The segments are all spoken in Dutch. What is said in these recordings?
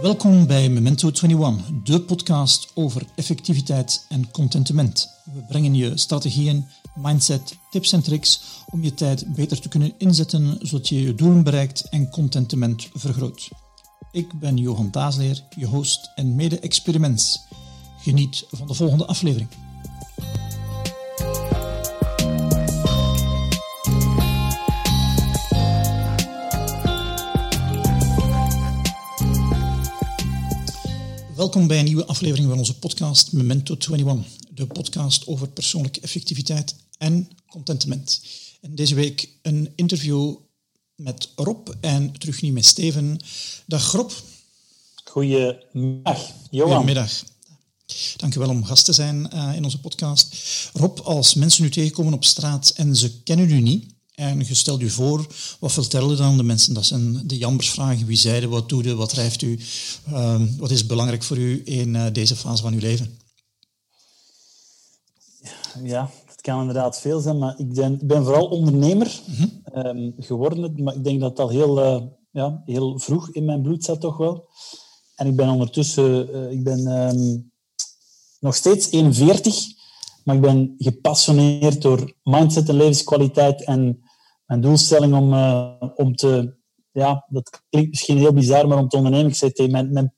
Welkom bij Memento 21, de podcast over effectiviteit en contentement. We brengen je strategieën, mindset, tips en tricks om je tijd beter te kunnen inzetten zodat je je doelen bereikt en contentement vergroot. Ik ben Johan Daasleer, je host en mede-experiments. Geniet van de volgende aflevering. Welkom bij een nieuwe aflevering van onze podcast Memento 21, de podcast over persoonlijke effectiviteit en contentement. En deze week een interview met Rob en terug niet met Steven. Dag Rob. Goedemiddag, Johan. Goedemiddag. Dank u wel om gast te zijn uh, in onze podcast. Rob, als mensen u tegenkomen op straat en ze kennen u niet, en je stelt u voor, wat vertellen dan de mensen? Dat zijn de jammersvragen. Wie zeiden, wat doet u, wat drijft u? Uh, wat is belangrijk voor u in uh, deze fase van uw leven? Ja, het kan inderdaad veel zijn, maar ik ben, ik ben vooral ondernemer mm -hmm. um, geworden. Maar ik denk dat dat heel, uh, ja, heel vroeg in mijn bloed zat toch wel. En ik ben ondertussen, ik ben um, nog steeds 41, maar ik ben gepassioneerd door mindset en levenskwaliteit en mijn doelstelling om, uh, om te, ja, dat klinkt misschien heel bizar, maar om te ondernemen, ik zei tegen mijn, mijn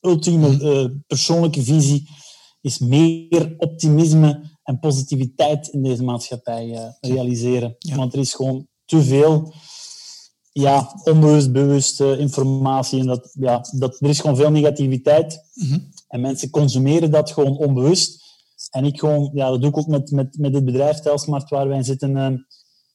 ultieme uh, persoonlijke visie is meer optimisme en positiviteit in deze maatschappij uh, realiseren. Ja. Want er is gewoon te veel ja, onbewust, bewuste informatie en dat, ja, dat, er is gewoon veel negativiteit. Mm -hmm. En mensen consumeren dat gewoon onbewust. En ik gewoon, ja, dat doe ik ook met, met, met dit bedrijf Telsmart waar wij in zitten. Uh,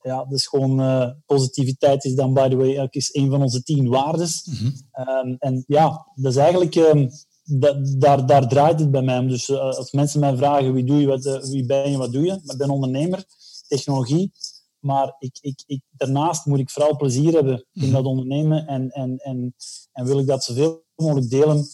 ja, dus gewoon uh, positiviteit is dan, by the way, ook is een van onze tien waardes. Mm -hmm. um, en ja, dat is eigenlijk, um, dat, daar, daar draait het bij mij om. Dus uh, als mensen mij vragen wie, doe je, wat, uh, wie ben je, wat doe je? Ik ben ondernemer, technologie. Maar ik, ik, ik, daarnaast moet ik vooral plezier hebben in mm -hmm. dat ondernemen. En, en, en, en wil ik dat zoveel mogelijk delen.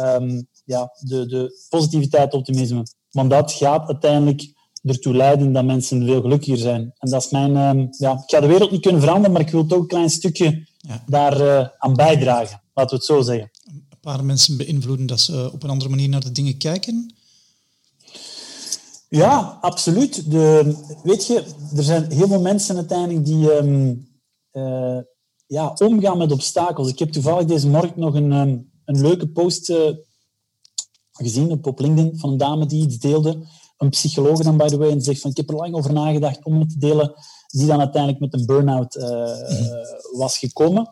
Um, ja, de, de positiviteit, optimisme. Want dat gaat uiteindelijk ertoe leiden dat mensen veel gelukkiger zijn. En dat is mijn... Uh, ja, ik ga de wereld niet kunnen veranderen, maar ik wil toch een klein stukje ja. daar uh, aan bijdragen. Laten we het zo zeggen. Een paar mensen beïnvloeden dat ze op een andere manier naar de dingen kijken? Ja, absoluut. De, weet je, er zijn heel veel mensen uiteindelijk die um, uh, ja, omgaan met obstakels. Ik heb toevallig deze morgen nog een, um, een leuke post gezien op, op LinkedIn van een dame die iets deelde een psycholoog dan, by the way, en zegt van ik heb er lang over nagedacht om het te delen, die dan uiteindelijk met een burn-out uh, mm-hmm. was gekomen.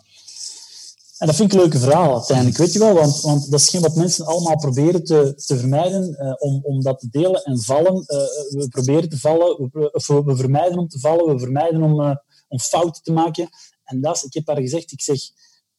En dat vind ik een leuke verhaal uiteindelijk, weet je wel, want, want dat is geen wat mensen allemaal proberen te, te vermijden, uh, om, om dat te delen en vallen. Uh, we proberen te vallen, we, of we, we, vermijden om te vallen, we vermijden om, uh, om fouten te maken. En dat is, ik heb haar gezegd, ik zeg,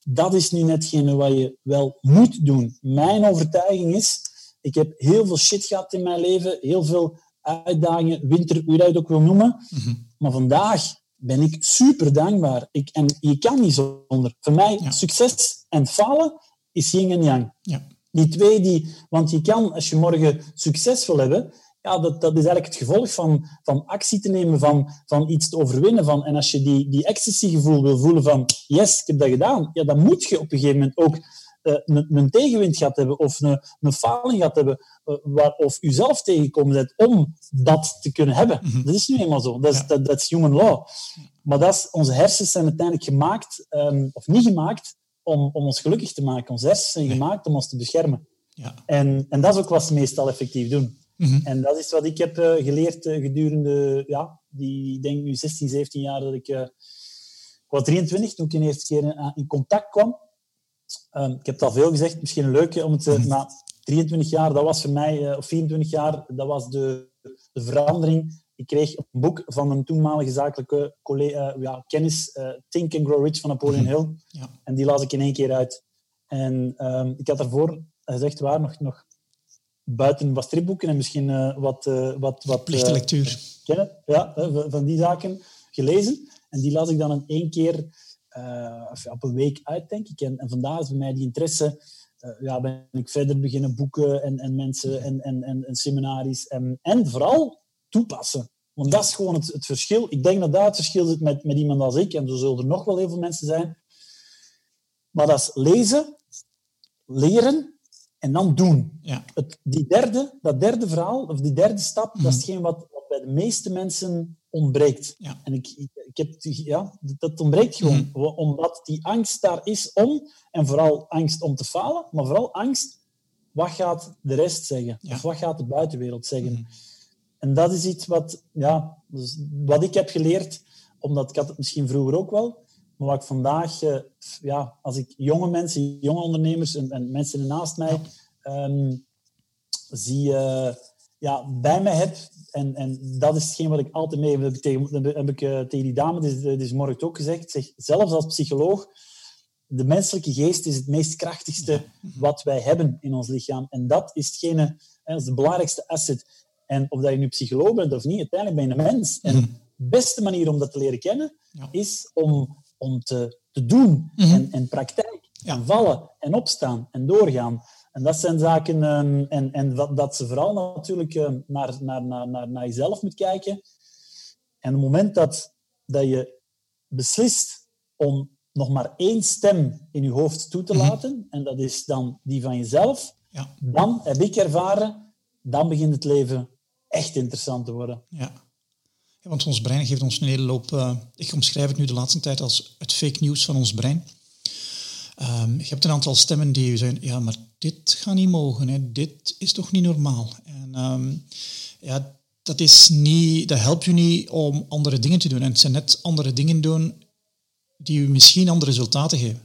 dat is nu netgene wat je wel moet doen. Mijn overtuiging is, ik heb heel veel shit gehad in mijn leven, heel veel uitdagingen, winter, hoe je dat ook wil noemen. Mm-hmm. Maar vandaag ben ik super dankbaar. Ik, en je kan niet zonder. Voor mij, ja. succes en falen is yin en yang. Ja. Die twee, die, want je kan, als je morgen succes wil hebben, ja, dat, dat is eigenlijk het gevolg van, van actie te nemen, van, van iets te overwinnen. Van, en als je die, die ecstasy-gevoel wil voelen van, yes, ik heb dat gedaan, ja, dan moet je op een gegeven moment ook uh, een, een, tegenwind gaat hebben of een, een faling gaat hebben, uh, waar, of u zelf tegenkomen bent om dat te kunnen hebben. Mm -hmm. Dat is nu eenmaal zo. Dat is, ja. dat, dat is human law. Maar dat is, onze hersens zijn uiteindelijk gemaakt, um, of niet gemaakt, om, om ons gelukkig te maken. Onze hersens zijn nee. gemaakt om ons te beschermen. Ja. En, en dat is ook wat ze meestal effectief doen. Mm -hmm. En dat is wat ik heb uh, geleerd gedurende, ja, die, denk nu 16, 17 jaar dat ik... ik was 23 toen ik de eerste keer in contact kwam Um, ik heb het al veel gezegd, misschien een leuke om het te... Maar 23 jaar, dat was voor mij, uh, of 24 jaar, dat was de, de verandering. Ik kreeg een boek van een toenmalige zakelijke collega, uh, ja, kennis, uh, Think and Grow Rich van Napoleon Hill. Ja. En die las ik in één keer uit. En um, ik had daarvoor, gezegd waar, nog, nog buiten wat stripboeken en misschien wat... wat, wat Plichte lectuur. kennen, ja, van die zaken gelezen. En die las ik dan in één keer uh, op een week uit, denk ik. En, en vandaar is bij mij die interesse. Uh, ja, ben ik verder beginnen boeken en, en mensen en, en, en, en seminaries. En, en vooral toepassen. Want dat is gewoon het, het verschil. Ik denk dat daar het verschil zit met, met iemand als ik. En zo zullen er nog wel heel veel mensen zijn. Maar dat is lezen, leren en dan doen. Ja. Het, die derde, dat derde verhaal, of die derde stap, dat is Mhm. hetgeen wat bij de meeste mensen ontbreekt. Ja. En ik, ik, heb, ja, dat ontbreekt gewoon. Mhm. Omdat die angst daar is om, en vooral angst om te falen, maar vooral angst, wat gaat de rest zeggen? Ja. Of wat gaat de buitenwereld zeggen? Mhm. En dat is iets wat, ja, dus wat ik heb geleerd, omdat ik had het misschien vroeger ook wel, maar wat ik vandaag, eh, ja, als ik jonge mensen, jonge ondernemers en, en mensen ernaast mij ehm, zie, eh, ja, bij mij heb, en, en dat is hetgeen wat ik altijd mee heb, tegen, heb ik, eh, tegen die dame, dit is, morgen ook gezegd, zeg, zelfs als psycholoog, de menselijke geest is het meest krachtigste wat wij hebben in ons lichaam. En dat is hetgene, dat is de belangrijkste asset. En of dat je nu psycholoog bent of niet, uiteindelijk ben je een mens. En Mhm. de beste manier om dat te leren kennen, Ja. is om, om te, te doen. Mhm. En, en praktijk. Ja. En vallen en opstaan en doorgaan. En dat zijn zaken, ehm, en, en dat, dat ze vooral natuurlijk ehm, naar, naar, naar, naar, naar jezelf moet kijken. En het moment dat, dat je beslist om nog maar één stem in je hoofd toe te Mhm. laten, en dat is dan die van jezelf, Ja. dan heb ik ervaren, dan begint het leven echt interessant te worden. Ja. Ja, want ons brein geeft ons een hele loop... eh, ik omschrijf het nu de laatste tijd als het fake nieuws van ons brein. Ehm, je hebt een aantal stemmen die zeggen, ja, maar dit gaat niet mogen, hè. dit is toch niet normaal. En ehm, ja, dat, is niet, dat helpt je niet om andere dingen te doen. En het zijn net andere dingen doen die je misschien andere resultaten geven.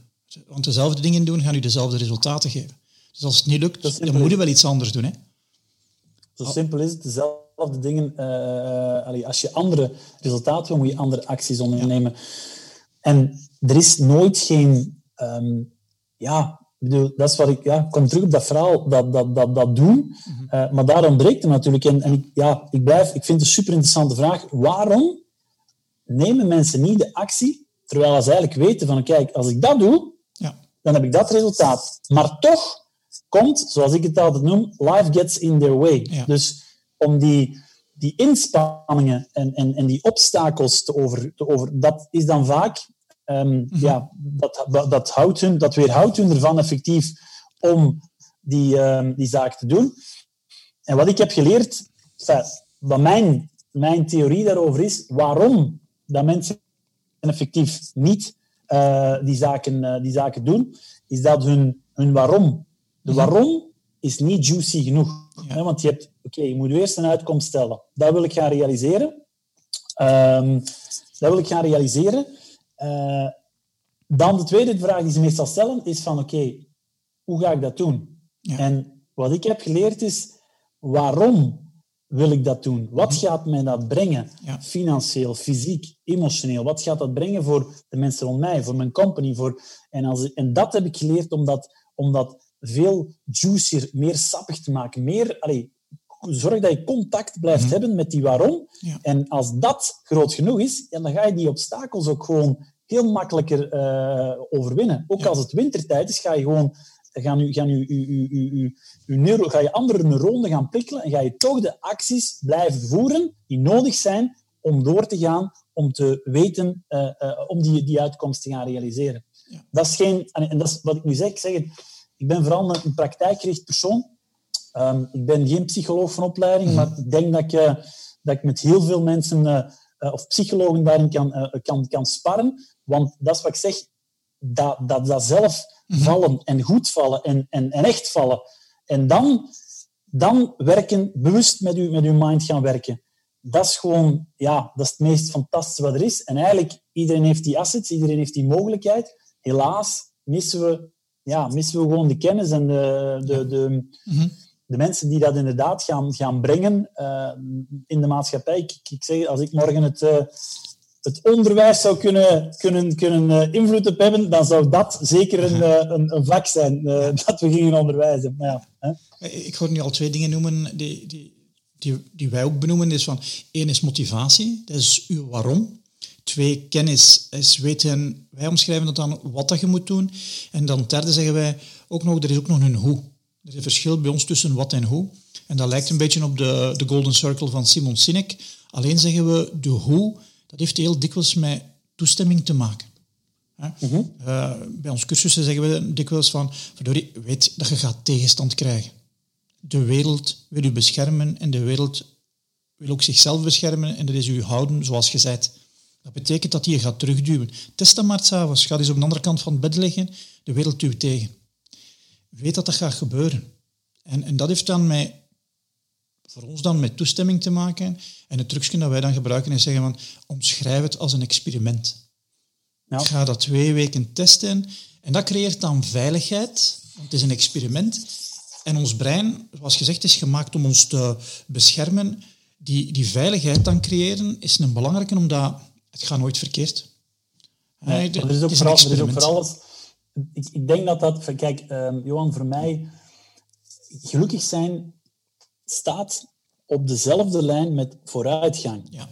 Want dezelfde dingen doen gaan je dezelfde resultaten geven. Dus als het niet lukt, dan moet je wel iets anders doen. Hè? Zo simpel is het. Dezelfde dingen. eh, allee, als je andere resultaten wil, moet je andere acties ondernemen. En er is nooit geen. Ehm, ja, bedoel, dat is wat ik. Ja, ik kom terug op dat verhaal, dat, dat, dat, dat doen. Eh, maar daar ontbreekt het natuurlijk. En, en ik, ja, ik, blijf, ik vind het een super interessante vraag. Waarom nemen mensen niet de actie, terwijl ze eigenlijk weten van, kijk, als ik dat doe, Ja. dan heb ik dat resultaat. Maar toch komt, zoals ik het altijd noem, life gets in their way. Ja. Dus om die, die inspanningen en, en, en die obstakels te over, te over, dat is dan vaak, ehm, ja, dat, dat, dat, houdt hun, dat weerhoudt hun ervan effectief om die, ehm, die zaak te doen. En wat ik heb geleerd, wat mijn, mijn theorie daarover is, waarom dat mensen effectief niet eh, die, zaken, eh, die zaken doen, is dat hun, hun waarom. De waarom is niet juicy genoeg. Ja. Hè, want je hebt, oké, je moet eerst een uitkomst stellen. Dat wil ik gaan realiseren. Ehm, dat wil ik gaan realiseren. Eh, dan de tweede vraag die ze meestal stellen is van, oké, hoe ga ik dat doen? Ja. En wat ik heb geleerd is, waarom wil ik dat doen? Wat gaat mij dat brengen? Ja. Financieel, fysiek, emotioneel. Wat gaat dat brengen voor de mensen rond mij, voor mijn company? Voor... En, als, en dat heb ik geleerd om dat, om dat veel juicier, meer sappig te maken. Meer, allee, zorg dat je contact blijft Mhm. hebben met die waarom. Ja. En als dat groot genoeg is, dan ga je die obstakels ook gewoon heel makkelijker eh, overwinnen. Ook Ja. als het wintertijd is, ga je gewoon gaan u, gaan u, u, u, u, u, uw neuro, ga je andere neuronen gaan prikkelen en ga je toch de acties blijven voeren die nodig zijn om door te gaan, om te weten, eh, eh, om die, die uitkomst te gaan realiseren. Ja. Dat is geen, en dat is wat ik nu zeg, ik zeg het, ik ben vooral een praktijkgericht persoon. Ehm, ik ben geen psycholoog van opleiding, maar ik denk dat ik, eh, dat ik met heel veel mensen eh, eh, of psychologen daarin kan, kan, kan sparren. Want dat is wat ik zeg, dat, dat, dat zelf Mhm. vallen en goed vallen en, en, en echt vallen. En dan, dan werken, bewust met, u, met uw mind gaan werken. Dat is gewoon, ja, dat is het meest fantastische wat er is. En eigenlijk, iedereen heeft die assets, iedereen heeft die mogelijkheid. Helaas missen we, ja, missen we gewoon de kennis en de, de, de, Mhm. De mensen die dat inderdaad gaan, gaan brengen eh, in de maatschappij. Ik, ik zeg, als ik morgen het, eh, het onderwijs zou kunnen, kunnen, kunnen eh, invloed op hebben, dan zou dat zeker een, een, een vak zijn dat we gingen onderwijzen. Ja, hè. Ik hoor nu al twee dingen noemen die, die, die, die wij ook benoemen. Is van, één is motivatie, dat is uw waarom. Twee, kennis is weten, wij omschrijven dat dan wat dat je moet doen. En dan derde zeggen wij ook nog, er is ook nog een hoe. Er is een verschil bij ons tussen wat en hoe. En dat lijkt een beetje op de, de Golden Circle van Simon Sinek. Alleen zeggen we de hoe, dat heeft heel dikwijls met toestemming te maken. Mhm. Uh, bij ons cursussen zeggen we dikwijls van, verdorie, weet dat je gaat tegenstand krijgen. De wereld wil u beschermen en de wereld wil ook zichzelf beschermen en dat is u houden zoals je zijt. Dat betekent dat hij je gaat terugduwen. Test dat maar s'avonds. Ga eens op de andere kant van het bed liggen. De wereld duwt tegen. Weet dat dat gaat gebeuren. En, en dat heeft dan met, voor ons dan met toestemming te maken. En het trucje dat wij dan gebruiken is zeggen van, omschrijf het als een experiment. Ja. Ga dat twee weken testen. En dat creëert dan veiligheid. Want het is een experiment. En ons brein, zoals gezegd, is gemaakt om ons te beschermen. Die, die veiligheid dan creëren is een belangrijke, omdat het gaat nooit verkeerd. Nee, er is ook, vooral, er is ook voor alles... Ik, ik denk dat dat... Kijk, um, Johan, voor mij... Gelukkig zijn staat op dezelfde lijn met vooruitgang. Ja.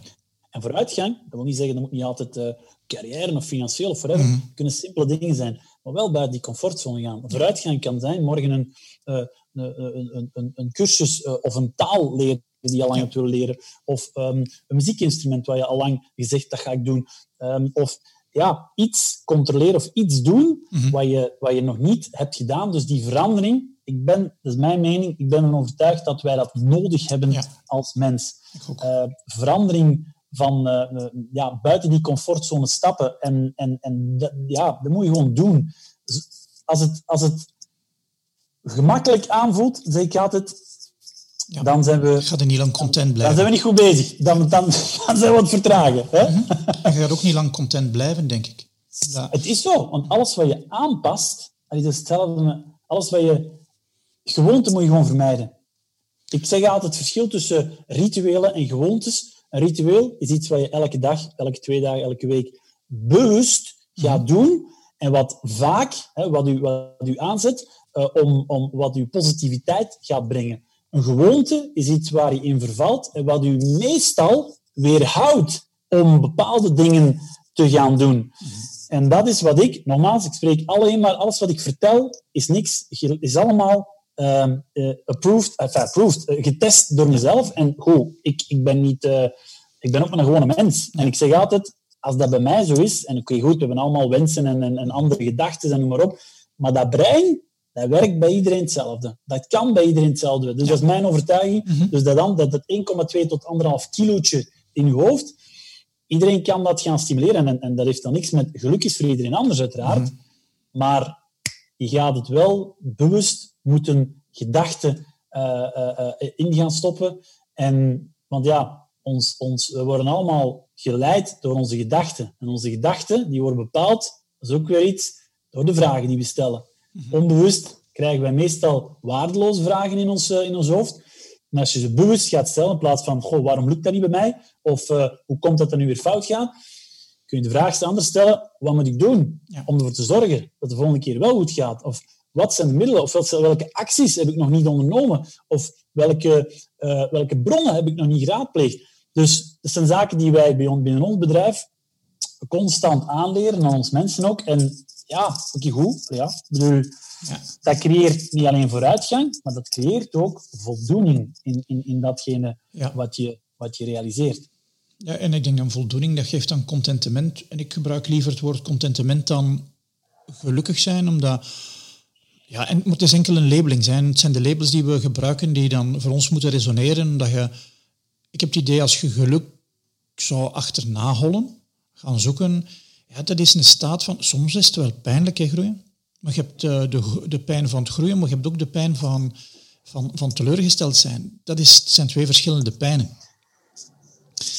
En vooruitgang, dat wil niet zeggen, dat moet niet altijd uh, carrière of financieel of whatever. Mm kunnen simpele dingen zijn, maar wel buiten die comfortzone gaan. Vooruitgang kan zijn morgen een, uh, een, een, een, cursus uh, of een taal leren die je al lang hebt willen leren. Of um, een muziekinstrument waar je al lang gezegd dat ga ik doen. Um, of ja, iets controleren of iets doen mm -hmm. wat, je, wat je nog niet hebt gedaan. Dus die verandering, ik ben, dat is mijn mening, ik ben ervan overtuigd dat wij dat nodig hebben ja. als mens. Uh, verandering van uh, ja, buiten die comfortzone stappen. En, en, en dat, ja, dat moet je gewoon doen. Als het, als het gemakkelijk aanvoelt, zeg ik altijd, ja, dan zijn we... Gaat er niet lang content blijven. Dan zijn we niet goed bezig. Dan, dan, dan zijn we wat vertragen. Hè? Mm En je gaat ook niet lang content blijven, denk ik. Ja. Het is zo, want alles wat je aanpast, is hetzelfde alles wat je... Gewoonte moet je gewoon vermijden. Ik zeg altijd het verschil tussen rituelen en gewoontes. Een ritueel is iets wat je elke dag, elke twee dagen, elke week bewust gaat mhm. doen. En wat vaak, hè, wat, u, wat u aanzet, uh, om, om wat uw positiviteit gaat brengen. Een gewoonte is iets waar je in vervalt en wat u meestal weerhoudt om bepaalde dingen te gaan doen. En dat is wat ik, nogmaals, ik spreek alleen maar, alles wat ik vertel is niks, is allemaal uh, uh, approved, enfin, approved uh, getest door mezelf. En goed, ik, ik ben niet, uh, ik ben ook maar een gewone mens. En ik zeg altijd, als dat bij mij zo is, en oké, okay, goed, we hebben allemaal wensen en, en, en andere gedachten en noem maar op, maar dat brein, dat werkt bij iedereen hetzelfde. Dat kan bij iedereen hetzelfde. Dus dat is mijn overtuiging. Mhm. Dus dat, dan, dat het 1,2 tot 1,5 kilootje in je hoofd, iedereen kan dat gaan stimuleren. En, en dat heeft dan niks met geluk is voor iedereen anders, uiteraard. Mhm. Maar je gaat het wel bewust moeten gedachten uh, uh, in gaan stoppen. En, want ja, ons, ons, we worden allemaal geleid door onze gedachten. En onze gedachten die worden bepaald, dat is ook weer iets, door de vragen die we stellen. Mhm. Onbewust krijgen wij meestal waardeloze vragen in ons, in ons hoofd. Maar als je ze bewust gaat stellen, in plaats van goh, waarom lukt dat niet bij mij? Of uh, hoe komt dat er nu weer fout gaat? Kun je de vraag anders stellen, wat moet ik doen om ervoor te zorgen dat de volgende keer wel goed gaat? Of wat zijn de middelen? Of welke acties heb ik nog niet ondernomen? Of welke, uh, welke bronnen heb ik nog niet geraadpleegd? Dus dat zijn zaken die wij bij ons, binnen ons bedrijf constant aanleren, aan ons mensen ook. En ja, oké, goed. Ja, bedoel, ja. Dat creëert niet alleen vooruitgang, maar dat creëert ook voldoening in, in, in datgene ja. wat, je, wat je realiseert. Ja, en ik denk dan voldoening, dat geeft dan contentement. En ik gebruik liever het woord contentement dan gelukkig zijn, omdat... Ja, en het is enkel een labeling zijn. Het zijn de labels die we gebruiken die dan voor ons moeten resoneren. Dat je, ik heb het idee, als je geluk zou achterna hollen, gaan zoeken, ja, dat is een staat van... Soms is het wel pijnlijk, hè, groeien. Maar je hebt uh, de, de pijn van het groeien, maar je hebt ook de pijn van, van, van teleurgesteld zijn. Dat is, zijn twee verschillende pijnen.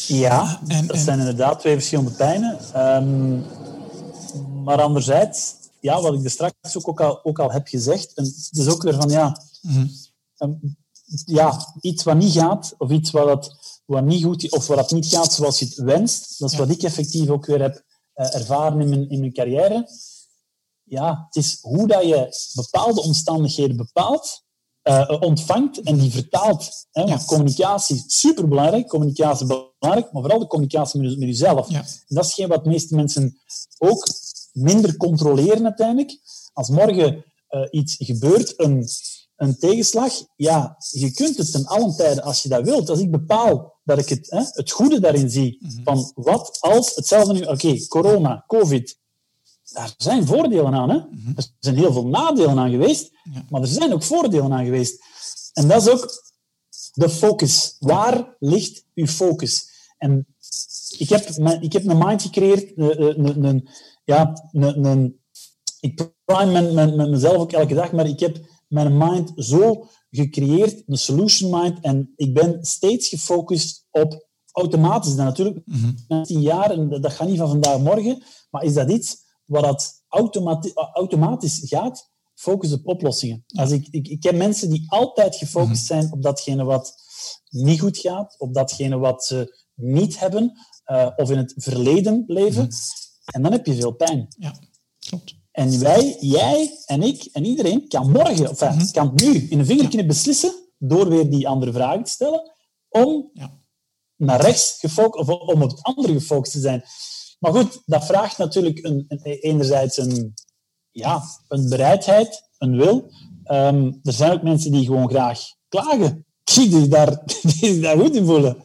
Ja, en, dat zijn inderdaad twee verschillende pijnen. Um, maar anderzijds, ja, wat ik er straks ook, al, ook al heb gezegd, en het is ook weer van, ja, mm um, ja iets wat niet gaat, of iets wat, dat, wat niet goed of wat dat niet gaat zoals je het wenst, dat is ja. wat ik effectief ook weer heb ervaren in mijn, in mijn carrière ja, het is hoe dat je bepaalde omstandigheden bepaalt, uh, ontvangt en die vertaalt. Hè? Want communicatie is superbelangrijk, communicatie is belangrijk, maar vooral de communicatie met, met jezelf. Ja. En dat is geen wat de meeste mensen ook minder controleren uiteindelijk. Als morgen uh, iets gebeurt, een, een tegenslag, ja, je kunt het ten allen tijden als je dat wilt. Als ik bepaal dat ik het, hè, het goede daarin zie, mm -hmm. van wat als, hetzelfde nu, oké, okay, corona, covid, daar zijn voordelen aan. Hè? Mhm. Er zijn heel veel nadelen aan geweest, Ja. maar er zijn ook voordelen aan geweest. En dat is ook de focus. Waar ligt uw focus? En ik heb, mijn- ik heb een mind gecreëerd, een, een, een- ja, een, een, ik prime mijn, mijn, mijn mezelf ook elke dag, maar ik heb mijn mind zo gecreëerd, een solution mind, en ik ben steeds gefocust op automatisch. Dan natuurlijk, Mhm. na tien jaar, en dat gaat niet van vandaag morgen, maar is dat iets waar dat automati automatisch gaat? Focus op oplossingen. Als ik, ik, ik ken mensen die altijd gefocust zijn op datgene wat niet goed gaat, op datgene wat ze niet hebben, eh, of in het verleden leven. En dan heb je veel pijn. Ja, klopt. En wij, jij en ik en iedereen kan morgen, of enfin, kan nu in een vingerknip beslissen, door weer die andere vragen te stellen, om Ja. naar rechts gefocust, of om op het andere gefocust te zijn. Maar goed, dat vraagt natuurlijk een, een, enerzijds een, ja, een bereidheid, een wil. Ehm, er zijn ook mensen die gewoon graag klagen. Die zich daar, die daar goed in voelen.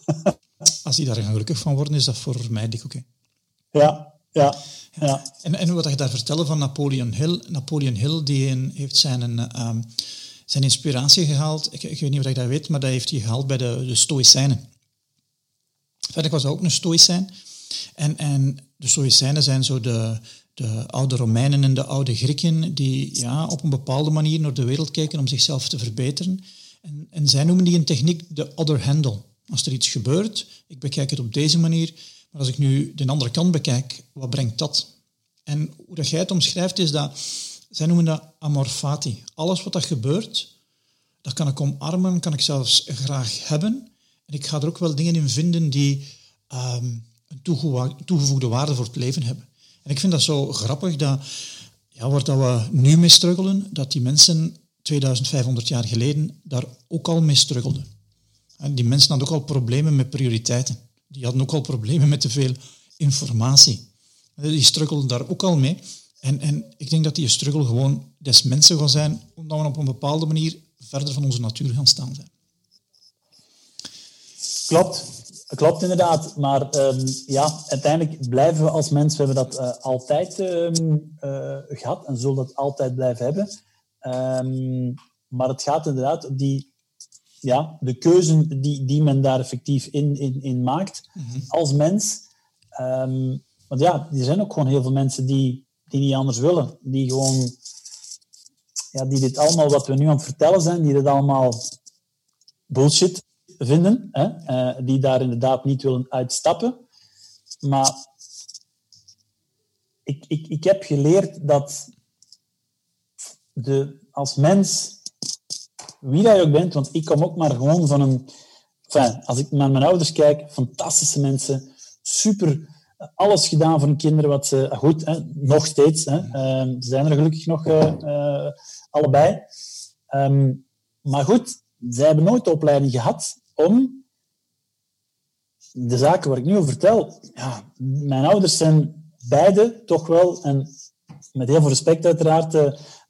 Als die daar gelukkig van worden, is dat voor mij dik oké. Ja, ja, ja. En, en wat je daar vertelde van Napoleon Hill. Napoleon Hill die heeft zijn, ehm, zijn inspiratie gehaald. Ik, ik weet niet of je dat weet, maar dat heeft hij gehaald bij de, de Stoïcijnen. Verder was ook een Stoïcijn. En, en de Stoïcijnen zijn zo de, de oude Romeinen en de oude Grieken die ja, op een bepaalde manier naar de wereld kijken om zichzelf te verbeteren. En, en zij noemen die een techniek de other handle. Als er iets gebeurt, ik bekijk het op deze manier, maar als ik nu de andere kant bekijk, wat brengt dat? En hoe dat jij het omschrijft is dat, zij noemen dat amor fati. Alles wat dat gebeurt, dat kan ik omarmen, kan ik zelfs graag hebben. En ik ga er ook wel dingen in vinden die ehm, een toegevoegde waarde voor het leven hebben. En ik vind dat zo grappig dat, ja, waar dat we nu mee struggelen, dat die mensen 2500 jaar geleden daar ook al mee struggelden. En die mensen hadden ook al problemen met prioriteiten. Die hadden ook al problemen met te veel informatie. Die struggelden daar ook al mee. En, en ik denk dat die struggle gewoon des mensen gaat zijn, omdat we op een bepaalde manier verder van onze natuur gaan staan zijn. Klopt, klopt inderdaad. Maar ehm, ja, uiteindelijk blijven we als mens, we hebben dat eh, altijd ehm, eh, gehad en zullen dat altijd blijven hebben. Ehm, maar het gaat inderdaad op die, ja, de keuze die, die men daar effectief in, in, in maakt als mens. Ehm, want ja, er zijn ook gewoon heel veel mensen die, die niet anders willen. Die gewoon, ja, die dit allemaal wat we nu aan het vertellen zijn, die dit allemaal bullshit vinden, hè? eh, die daar inderdaad niet willen uitstappen. Maar ik, ik, ik heb geleerd dat de, als mens, wie dat je ook bent, want ik kom ook maar gewoon van een... Enfin, als ik naar mijn ouders kijk, fantastische mensen, super, alles gedaan voor hun kinderen, wat ze... Goed, hè, nog steeds, hè, eh, ze zijn er gelukkig nog eh, eh, allebei. Ehm, maar goed, zij hebben nooit de opleiding gehad om de zaken waar ik nu over vertel. Ja, mijn ouders zijn beide toch wel, en met heel veel respect uiteraard,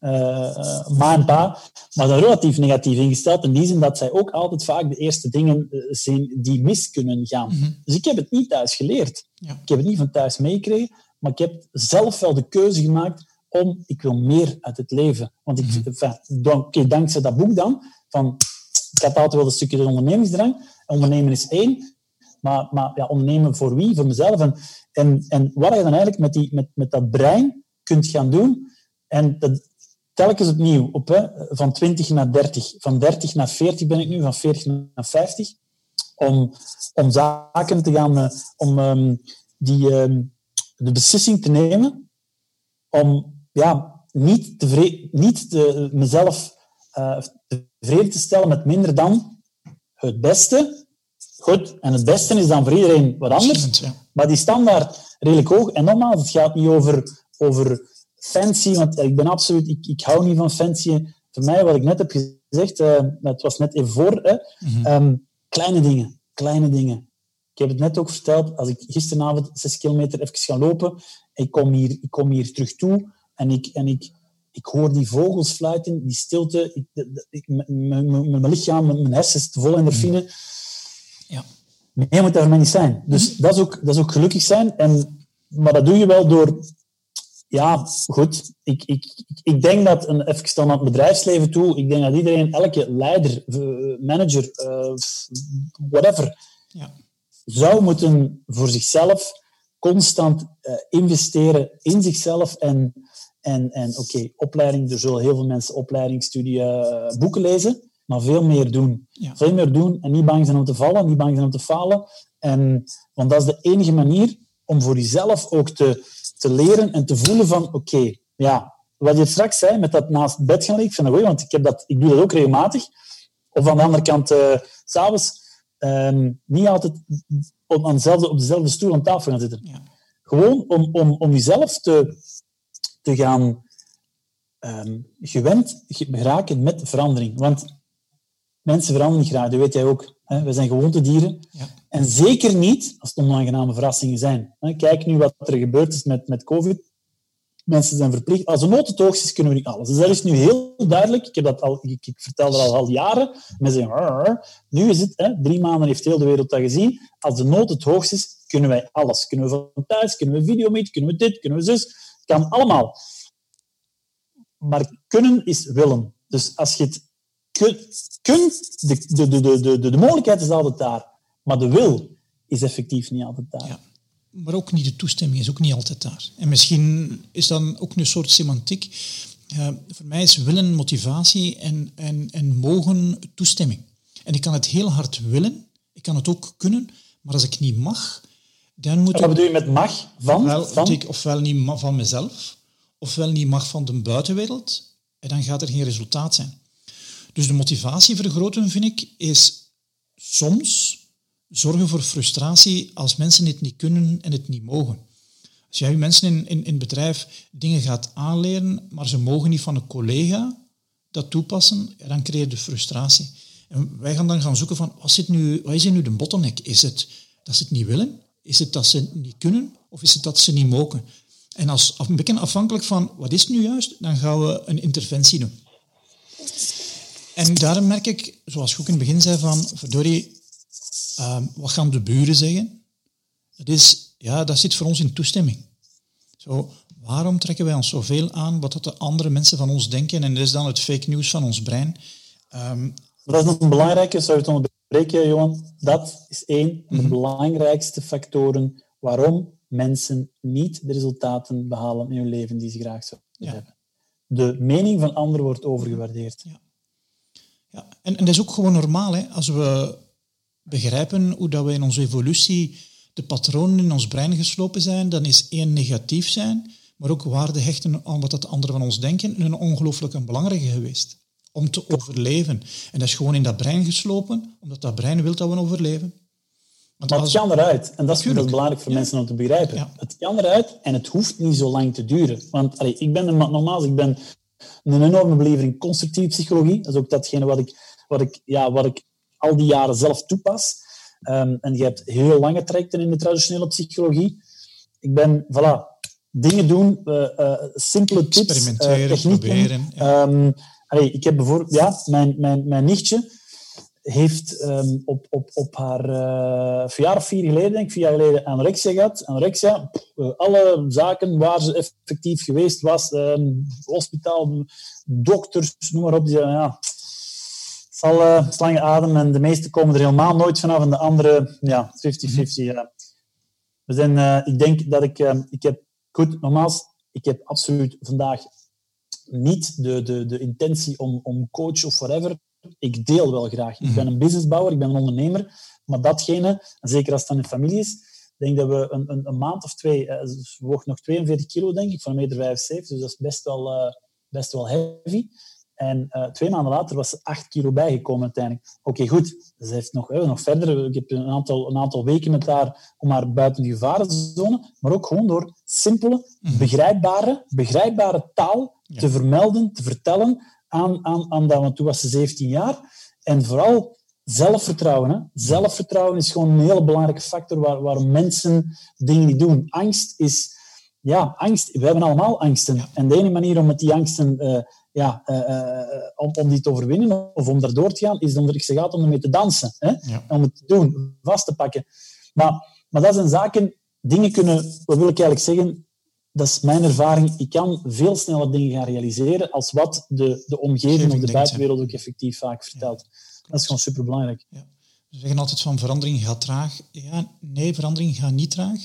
eh, eh, ma en pa, maar zijn relatief negatief ingesteld. In die zin dat zij ook altijd vaak de eerste dingen eh, zijn die mis kunnen gaan. Dus ik heb het niet thuis geleerd. Ja. Ik heb het niet van thuis meegekregen, maar ik heb zelf wel de keuze gemaakt om, ik wil meer uit het leven. Want ik, enfin, dan- oké, dankzij dat boek dan, van, ik had altijd wel een stukje de ondernemingsdrang. Ondernemen is één, maar, maar ja, ondernemen voor wie? Voor mezelf. En, en, en wat je dan eigenlijk met, die, met, met dat brein kunt gaan doen, en dat, telkens opnieuw, op, hè, van 20 naar 30, van 30 naar 40 ben ik nu, van 40 naar 50, om, om zaken te gaan, eh, om ehm, die, ehm, de beslissing te nemen om ja, niet, tevre- niet te, mezelf eh, tevreden te stellen met minder dan het beste. Goed, en het beste is dan voor iedereen wat anders. Maar die standaard redelijk hoog. En nogmaals, het gaat niet over, over fancy, want ik ben absoluut, ik, ik hou niet van fancy. Voor mij, wat ik net heb gezegd, eh, het was net even voor, hè, ehm, kleine dingen, kleine dingen. Ik heb het net ook verteld, als ik gisteravond zes kilometer even ga lopen, ik kom hier, ik kom hier terug toe en ik, en ik, ik hoor die vogels fluiten, die stilte, ik, de- de- ik, mijn- lichaam, mijn hersens vol endorfine. Ja. Meer moet daar maar niet zijn. Dus dat, is ook, dat is ook gelukkig zijn. En, maar dat doe je wel door ja, goed. Ik, ik, ik denk dat, een, even dan naar het bedrijfsleven toe, ik denk dat iedereen, elke leider, manager, uh, whatever, ja. zou moeten voor zichzelf constant uh, investeren in zichzelf en, en, en oké, opleiding, er zullen heel veel mensen opleidingsstudie uh, boeken lezen, maar veel meer doen. Veel meer doen en niet bang zijn om te vallen, niet bang zijn om te falen. En, want dat is de enige manier om voor jezelf ook te, te leren en te voelen van, oké, ja, wat je straks zei, met dat naast bed gaan liggen, ik vind dat goed, want ik, heb dat, ik doe dat ook regelmatig. Of aan de andere kant, uh, s'avonds, um, niet altijd op, aan dezelfde, op dezelfde stoel aan tafel gaan zitten. Ja. Gewoon om, om, om jezelf te, te gaan um, gewend geraken met verandering. Want mensen veranderen graag, dat weet jij ook. Hè? We zijn gewoontedieren. Ja. En zeker niet als het onaangename verrassingen zijn. Kijk nu wat er gebeurd is met, met COVID. Mensen zijn verplicht. Als de nood het hoogst is, kunnen we niet alles. Dus dat is nu heel duidelijk. Ik, heb dat al, ik, vertel dat al, al jaren. Mensen zeggen, nu is het, hè, drie maanden heeft heel de wereld dat gezien. Als de nood het hoogst is, kunnen wij alles. Kunnen we van thuis, kunnen we videomeet, kunnen we dit, kunnen we zus. Kan allemaal. Maar kunnen is willen. Dus als je het kunt, de, de, de, de, de mogelijkheid is altijd daar. Maar de wil is effectief niet altijd daar. Ja. Maar ook niet de toestemming is ook niet altijd daar. En misschien is dan ook een soort semantiek. Uh, voor mij is willen motivatie en, en, en mogen toestemming. En ik kan het heel hard willen, ik kan het ook kunnen, maar als ik niet mag, dan moet Wat bedoel je met mag? Van? Ofwel, van? Ik ofwel niet van mezelf, ofwel niet mag van de buitenwereld, en dan gaat er geen resultaat zijn. Dus de motivatie vergroten, vind ik, is soms zorgen voor frustratie als mensen het niet kunnen en het niet mogen. Als jij mensen in, in, in bedrijf dingen gaat aanleren, maar ze mogen niet van een collega dat toepassen, dan creëer je frustratie. En wij gaan dan gaan zoeken van, wat, zit nu, wat is nu de bottleneck? Is het dat ze het niet willen? Is het dat ze het niet kunnen? Of is het dat ze niet mogen? En als een afhankelijk van, wat is het nu juist? Dan gaan we een interventie doen. En daarom merk ik, zoals ik ook in het begin zei, van, verdorie, uh, wat gaan de buren zeggen? Dat, is, ja, dat zit voor ons in toestemming. Zo, waarom trekken wij ons zoveel aan wat dat de andere mensen van ons denken? En dat is dan het fake news van ons brein. Um, dat is een belangrijke, zou je het onderbreken, Johan? Dat is één van de mhm. belangrijkste factoren waarom mensen niet de resultaten behalen in hun leven die ze graag zouden ja. hebben. De mening van anderen wordt overgewaardeerd. Ja. Ja, en, en dat is ook gewoon normaal. Hè? Als we begrijpen hoe dat we in onze evolutie de patronen in ons brein geslopen zijn, dan is één negatief zijn, maar ook waarde hechten aan wat dat de anderen van ons denken, een ongelooflijk belangrijke geweest. Om te overleven. En dat is gewoon in dat brein geslopen, omdat dat brein wil dat we overleven. Want maar het kan eruit. En dat is belangrijk voor mensen om te begrijpen. Het kan eruit en het hoeft niet zo lang te duren. Want allee, ik ben een, nogmaals, ik ben een enorme believer in constructieve psychologie. Dat is ook datgene wat ik, wat ik, ja, wat ik al die jaren zelf toepas. Um, en je hebt heel lange trajecten in de traditionele psychologie. Ik ben, voilà, dingen doen, uh, uh, simpele tips, Experimenteren, uh, technieken. proberen. Ja. Um, allee, ik heb bijvoorbeeld, ja, mijn, mijn, mijn nichtje heeft um, op, op, op haar uh, verjaardag of vier geleden, denk ik, vier jaar geleden, anorexia gehad. Anorexia, pff, alle zaken waar ze effectief geweest was, um, hospitaal, dokters, noem maar op, die zeiden, ja, zal uh, slangen adem en de meeste komen er helemaal nooit vanaf en de andere, ja, 50-50. Mhm. Ja. We zijn, uh, ik denk dat ik, uh, ik heb, goed, nogmaals, ik heb absoluut vandaag niet de, de, de intentie om, om coach of whatever. Ik deel wel graag. Ik ben mhm. een businessbouwer, ik ben een ondernemer, maar datgene, zeker als het dan in familie is, ik denk dat we een, een, een maand of twee, ze woog nog 42 kilo, denk ik, van 1,75 meter, dus dat is best wel, best wel heavy. En uh, twee maanden later was ze acht kilo bijgekomen uiteindelijk. Oké, okay, goed. Ze heeft nog, uh, nog verder. Ik heb een aantal, een aantal weken met haar om haar buiten de gevarenzone. Maar ook gewoon door simpele, mhm. begrijpbare, begrijpbare taal te vermelden, te vertellen aan, aan, aan dat. Want toen was ze 17 jaar. En vooral zelfvertrouwen. Hè? Zelfvertrouwen is gewoon een heel belangrijke factor waar, waar mensen dingen niet doen. Angst is... Ja, angst. We hebben allemaal angsten. En de enige manier om met die angsten... Uh, ja, uh, om, om die te overwinnen of om daardoor te gaan, is ik ze gaat om ermee te dansen. Hè? Om het te doen, vast te pakken. Maar, maar dat zijn zaken, dingen kunnen, wat wil ik eigenlijk zeggen, dat is mijn ervaring. Ik kan veel sneller dingen gaan realiseren als wat de, de omgeving of de buitenwereld ook effectief vaak vertelt. dat is gewoon superbelangrijk. Ja. We zeggen altijd van verandering gaat traag. Ja, nee, verandering gaat niet traag.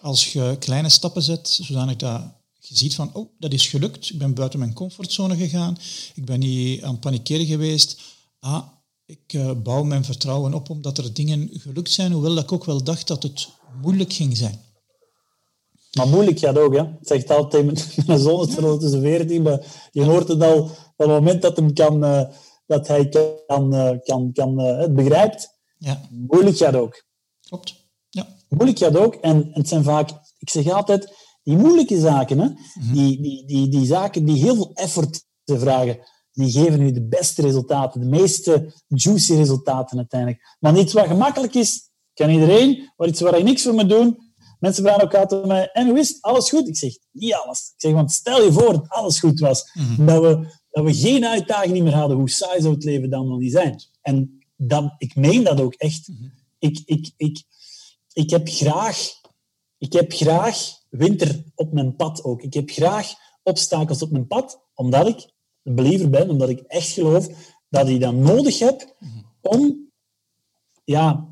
Als je kleine stappen zet, zodanig dat je ziet van, oh, dat is gelukt. Ik ben buiten mijn comfortzone gegaan. Ik ben niet aan het panikeren geweest. Ah, ik uh, bouw mijn vertrouwen op omdat er dingen gelukt zijn, hoewel ik ook wel dacht dat het moeilijk ging zijn. Maar moeilijk gaat ook, hè. Het altijd met mijn zoon, is tussen 14, maar je hoort het al van het moment dat, hem kan, uh, dat hij kan, uh, kan, kan, het begrijpt. Ja. Moeilijk gaat ook. Klopt. Ja. Moeilijk gaat ook. En, en het zijn vaak, ik zeg altijd, die moeilijke zaken, hè, mhm. die, die, die, die zaken die heel veel effort vragen, die geven u de beste resultaten, de meeste juicy resultaten uiteindelijk. Maar iets wat gemakkelijk is, kan iedereen, maar iets waar je niks voor moet doen. Mensen vragen ook altijd mij, en hoe is het? Alles goed? Ik zeg, niet alles. Ik zeg, want stel je voor dat alles goed was, mhm. dat, we, dat we geen uitdaging meer hadden, hoe saai zou het leven dan wel niet zijn? En dan, ik meen dat ook echt. Mhm. ik, ik, ik, ik heb graag, ik heb graag winter op mijn pad ook. Ik heb graag obstakels op mijn pad, omdat ik een believer ben, omdat ik echt geloof dat ik dat nodig heb om, ja,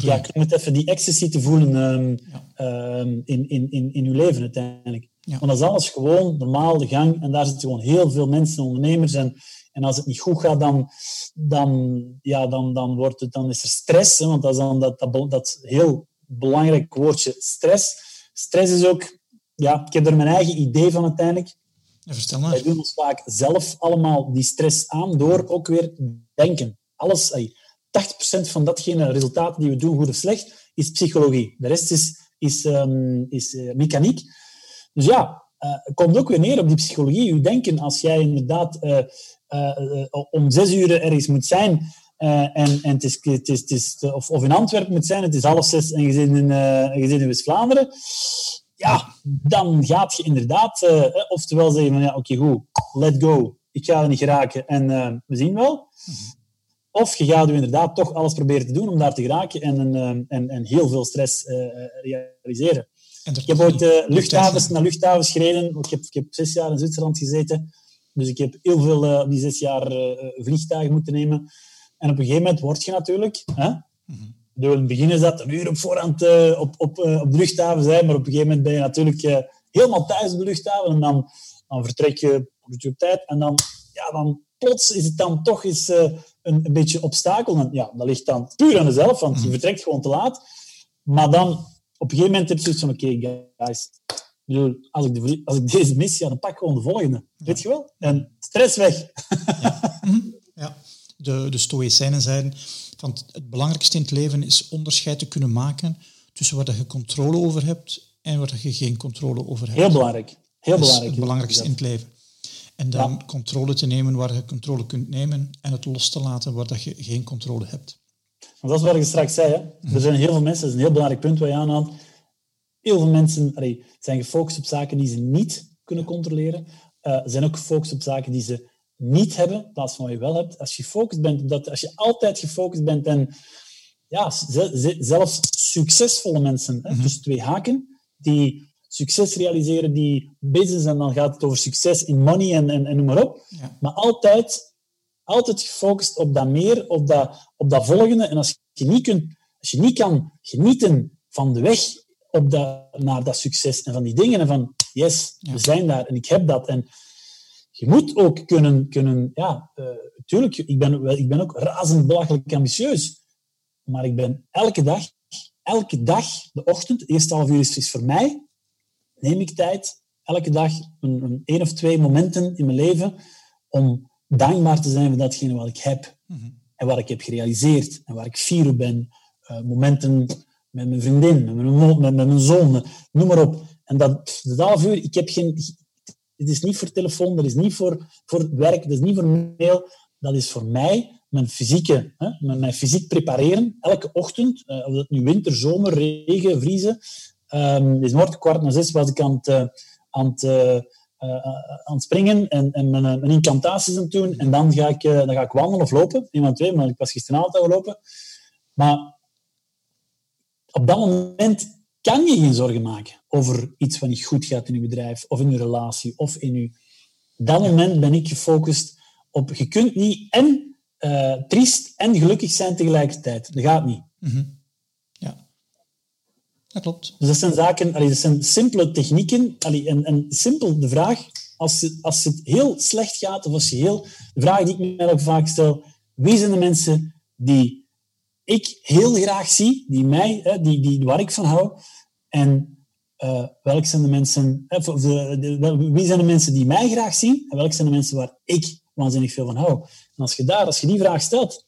ja ik even die ecstasy te voelen um, um, in, in, in, in uw leven uiteindelijk. Ja. Want dat is alles gewoon normaal de gang en daar zitten gewoon heel veel mensen, ondernemers en, en als het niet goed gaat, dan, dan, ja, dan, dan, wordt het, dan is er stress. Hè, want dat is dan dat, dat, dat heel belangrijk woordje stress. Stress is ook, ja, ik heb er mijn eigen idee van uiteindelijk. Ja, vertel maar. Wij doen ons vaak zelf allemaal die stress aan door ook weer denken. Alles, 80% van datgene resultaten die we doen, goed of slecht, is psychologie. De rest is, is, um, is uh, mechaniek. Dus ja, uh, het komt ook weer neer op die psychologie. Je denken, als jij inderdaad uh, om zes uur ergens moet zijn en, en het is, het is, het is, of, of in Antwerpen moet zijn, het is half zes en je zit in, je zit in West-Vlaanderen, ja, dan gaat je inderdaad, uh, oftewel zeggen van ja, oké, goed, let go, ik ga er niet geraken en uh, we zien wel. Of je gaat inderdaad toch alles proberen te doen om daar te geraken en, uh, en, en heel veel stress realiseren. Ik heb ooit luchthavens naar luchthavens gereden. Ik heb, ik heb zes jaar in Zwitserland gezeten. Dus ik heb heel veel die zes jaar vliegtuigen moeten nemen. En op een gegeven moment word je natuurlijk... Hè, mm in het begin is dat een uur op voorhand uh, op, op, uh, op de luchthaven zijn, maar op een gegeven moment ben je natuurlijk uh, helemaal thuis op de luchthaven en dan, dan vertrek je op tijd en dan, ja, dan plots is het dan toch eens een, een beetje obstakel. En ja, dat ligt dan puur aan jezelf, want je mhm. vertrekt gewoon te laat. Maar dan, op een gegeven moment heb je zoiets van, oké, okay, guys, als ik, de, als ik deze mis, ja, dan pak ik gewoon de volgende. Weet je wel? En stress weg. ja. Mhm. ja. De, de Stoïcijnen zeiden want het belangrijkste in het leven is onderscheid te kunnen maken tussen waar je controle over hebt en waar je geen controle over hebt. Heel belangrijk. Heel dat belangrijk. is het belangrijkste in het leven. En dan controle te nemen waar je controle kunt nemen en het los te laten waar dat je geen controle hebt. Want dat is wat ik straks zei. Hè? Er zijn heel veel mensen, dat is een heel belangrijk punt waar je aanhaalt. Heel veel mensen allee, zijn gefocust op zaken die ze niet kunnen controleren. Uh, zijn ook gefocust op zaken die ze niet hebben, in plaats van wat je wel hebt. Als je gefocust bent dat, als je altijd gefocust bent en ja, zelfs succesvolle mensen, hè, dus twee haken, die succes realiseren, die business, en dan gaat het over succes in money en, en, en noem maar op. Maar altijd, altijd gefocust op dat meer, op dat, op dat volgende. En als je niet, kunt, als je niet kan genieten van de weg op dat, naar dat succes en van die dingen en van yes, we zijn daar en ik heb dat. En je moet ook kunnen, kunnen ja, uh, tuurlijk, ik ben, ik ben ook razend belachelijk ambitieus. Maar ik ben elke dag, elke dag, de ochtend, de eerste half uur is, is voor mij, neem ik tijd, elke dag een, een één of twee momenten in mijn leven om dankbaar te zijn voor datgene wat ik heb. Mhm. En wat ik heb gerealiseerd en waar ik fier op ben. Uh, momenten met mijn vriendin, met mijn, met mijn zoon, noem maar op. En dat, dat half uur, ik heb geen, dit is niet voor telefoon, dat is niet voor, voor werk, dat is niet voor mail. Dat is voor mij mijn fysieke, hè, mijn, fysiek prepareren. Elke ochtend, uh, of dat nu winter, zomer, regen, vriezen. Um, is kwart na zes was ik aan het, uh, aan het, uh, aan het springen en, en mijn, mijn, incantaties aan het doen. En dan ga ik, dan ga ik wandelen of lopen. Iemand twee, maar ik was gisteravond al gelopen. Maar op dat moment kan je geen zorgen maken over iets wat niet goed gaat in je bedrijf, of in je relatie, of in je... Dat moment ben ik gefocust op... Je kunt niet en uh, triest en gelukkig zijn tegelijkertijd. Dat gaat niet. Mm Ja, dat klopt. Dus dat zijn zaken... Allee, dat zijn simpele technieken. Allee, en, en simpel de vraag, als, het, als het heel slecht gaat, of als je heel... De vraag die ik mij ook vaak stel, wie zijn de mensen die ik heel graag zie, die mij, die, die, waar ik van hou, en uh, welke zijn de mensen, of de, de, wie zijn de mensen die mij graag zien, en welke zijn de mensen waar ik waanzinnig veel van hou. En als je daar, als je die vraag stelt,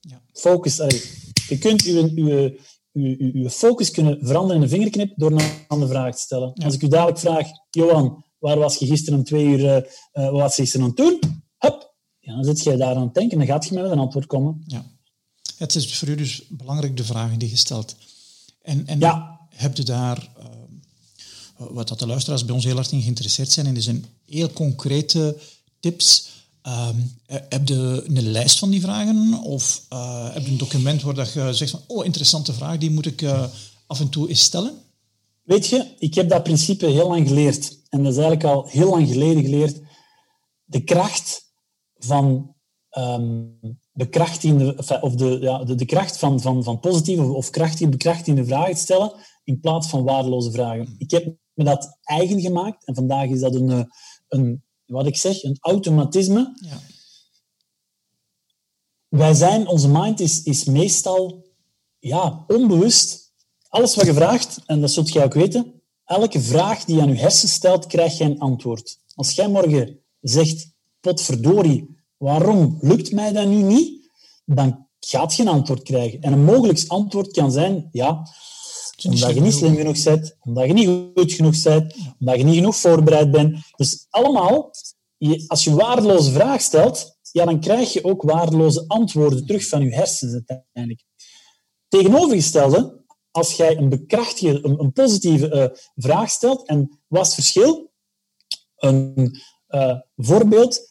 ja. focus, allee, je kunt je, je, je, je, focus kunnen veranderen in een vingerknip door een andere vraag te stellen. Als ik u dadelijk vraag, Johan, waar was je gisteren om twee uur, uh, wat was je gisteren aan het doen? Hup, ja, dan zit jij daar aan het denken en dan gaat je met een antwoord komen. Ja. Het is voor u dus belangrijk de vragen die je stelt. En, en ja. heb je daar, uh, wat dat de luisteraars bij ons heel erg in geïnteresseerd zijn, in zijn heel concrete tips. Uh, heb je een lijst van die vragen? Of uh, heb je een document waar dat je zegt van, oh, interessante vraag, die moet ik uh, af en toe eens stellen? Weet je, ik heb dat principe heel lang geleerd. En dat is eigenlijk al heel lang geleden geleerd. De kracht van um, bekrachtigende, of de, ja, de, de kracht van, van, van positieve of krachtige, bekrachtigende vragen stellen in plaats van waardeloze vragen. Ik heb me dat eigen gemaakt en vandaag is dat een, eh, een wat ik zeg, een automatisme. Ja. Wij zijn, onze mind is, is meestal ja, onbewust. Alles wat je vraagt, en dat zult jij ook weten, elke vraag die je aan je hersen stelt, krijg je een antwoord. Als jij morgen zegt, potverdorie, waarom lukt mij dat nu niet? Dan gaat je geen antwoord krijgen. En een mogelijk antwoord kan zijn, ja, omdat je niet slim genoeg bent, omdat je niet goed genoeg bent, omdat je niet genoeg voorbereid bent. Dus allemaal, als je waardeloze vraag stelt, ja, dan krijg je ook waardeloze antwoorden terug van je hersens uiteindelijk. Tegenovergestelde, als jij een bekrachtige, een, een positieve uh, vraag stelt, en wat is het verschil? Een uh, voorbeeld,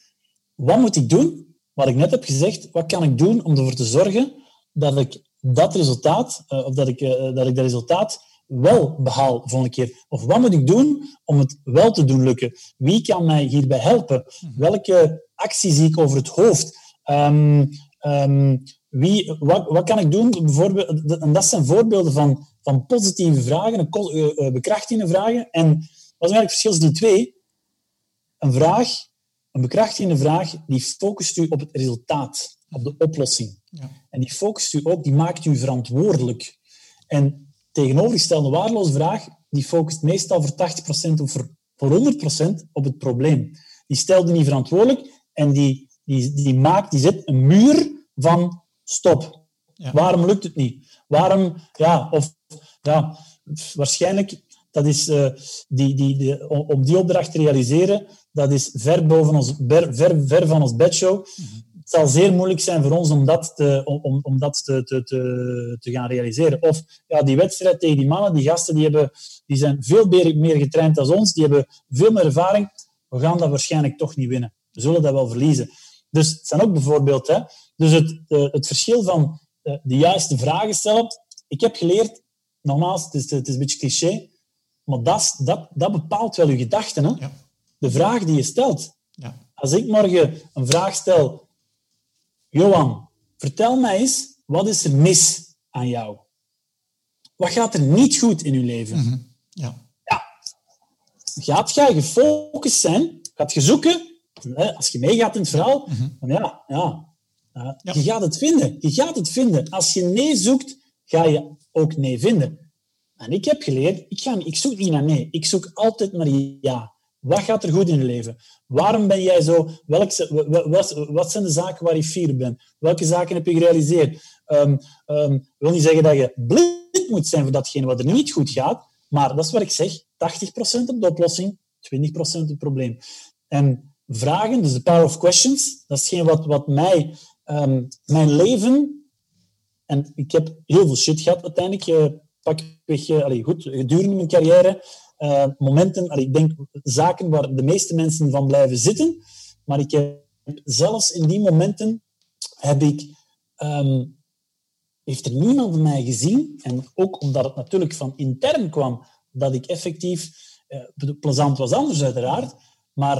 wat moet ik doen? Wat ik net heb gezegd, wat kan ik doen om ervoor te zorgen dat ik dat resultaat, uh, of dat ik, uh, dat ik dat resultaat wel behaal volgende keer? Of wat moet ik doen om het wel te doen lukken? Wie kan mij hierbij helpen? Mhm. Welke actie zie ik over het hoofd? Um, um, wie, wat, wat kan ik doen? Bijvoorbeeld, en dat zijn voorbeelden van, van positieve vragen, uh, bekrachtigende vragen. En wat is eigenlijk het verschil tussen die twee? Een vraag een bekrachtigende vraag die focust u op het resultaat, op de oplossing. Ja. En die focust u ook, die maakt u verantwoordelijk. En tegenovergestelde waardeloze vraag, die focust meestal voor 80% of voor, voor 100% op het probleem. Die stelt u niet verantwoordelijk en die, die, die maakt, die zet een muur van stop. Ja. Waarom lukt het niet? Waarom, ja, of ja, waarschijnlijk, dat is, uh, die, die, die, om die opdracht te realiseren, dat is ver, boven ons, ver, ver, ver van ons bedshow. Mhm. Het zal zeer moeilijk zijn voor ons om dat te, om, om dat te, te, te, te gaan realiseren. Of ja, die wedstrijd tegen die mannen, die gasten, die, hebben, die zijn veel meer getraind dan ons, die hebben veel meer ervaring. We gaan dat waarschijnlijk toch niet winnen. We zullen dat wel verliezen. Dus het zijn ook bijvoorbeeld... Hè, dus het, het verschil van eh, de juiste vragen stellen. Ik heb geleerd, nogmaals, het is, het is een beetje cliché, maar dat, dat, dat bepaalt wel je gedachten. Hè? Ja de vraag die je stelt. Ja. Als ik morgen een vraag stel, Johan, vertel mij eens, wat is er mis aan jou? Wat gaat er niet goed in je leven? Mm -hmm. ja. ja. Gaat jij gefocust zijn? Gaat je zoeken? Als je meegaat in het verhaal, mm -hmm. dan ja, ja, ja, je gaat het vinden. Je gaat het vinden. Als je nee zoekt, ga je ook nee vinden. En ik heb geleerd, ik, ga, ik zoek niet naar nee. Ik zoek altijd naar ja. Wat gaat er goed in je leven? Waarom ben jij zo? Welke, wat, wat zijn de zaken waar je fier bent? Welke zaken heb je gerealiseerd? Um, wil niet zeggen dat je blind moet zijn voor datgene wat er niet goed gaat, maar dat is wat ik zeg. 80% op de oplossing, 20% op het probleem. En vragen, dus de power of questions, dat is geen wat, wat mij, um, mijn leven, en ik heb heel veel shit gehad uiteindelijk, uh, pak weg, uh, allez, goed, gedurende mijn carrière, uh, momenten, ik denk zaken waar de meeste mensen van blijven zitten, maar ik heb zelfs in die momenten heb ik um, heeft er niemand mij gezien. En ook omdat het natuurlijk van intern kwam, dat ik effectief, uh, plezant was anders uiteraard, maar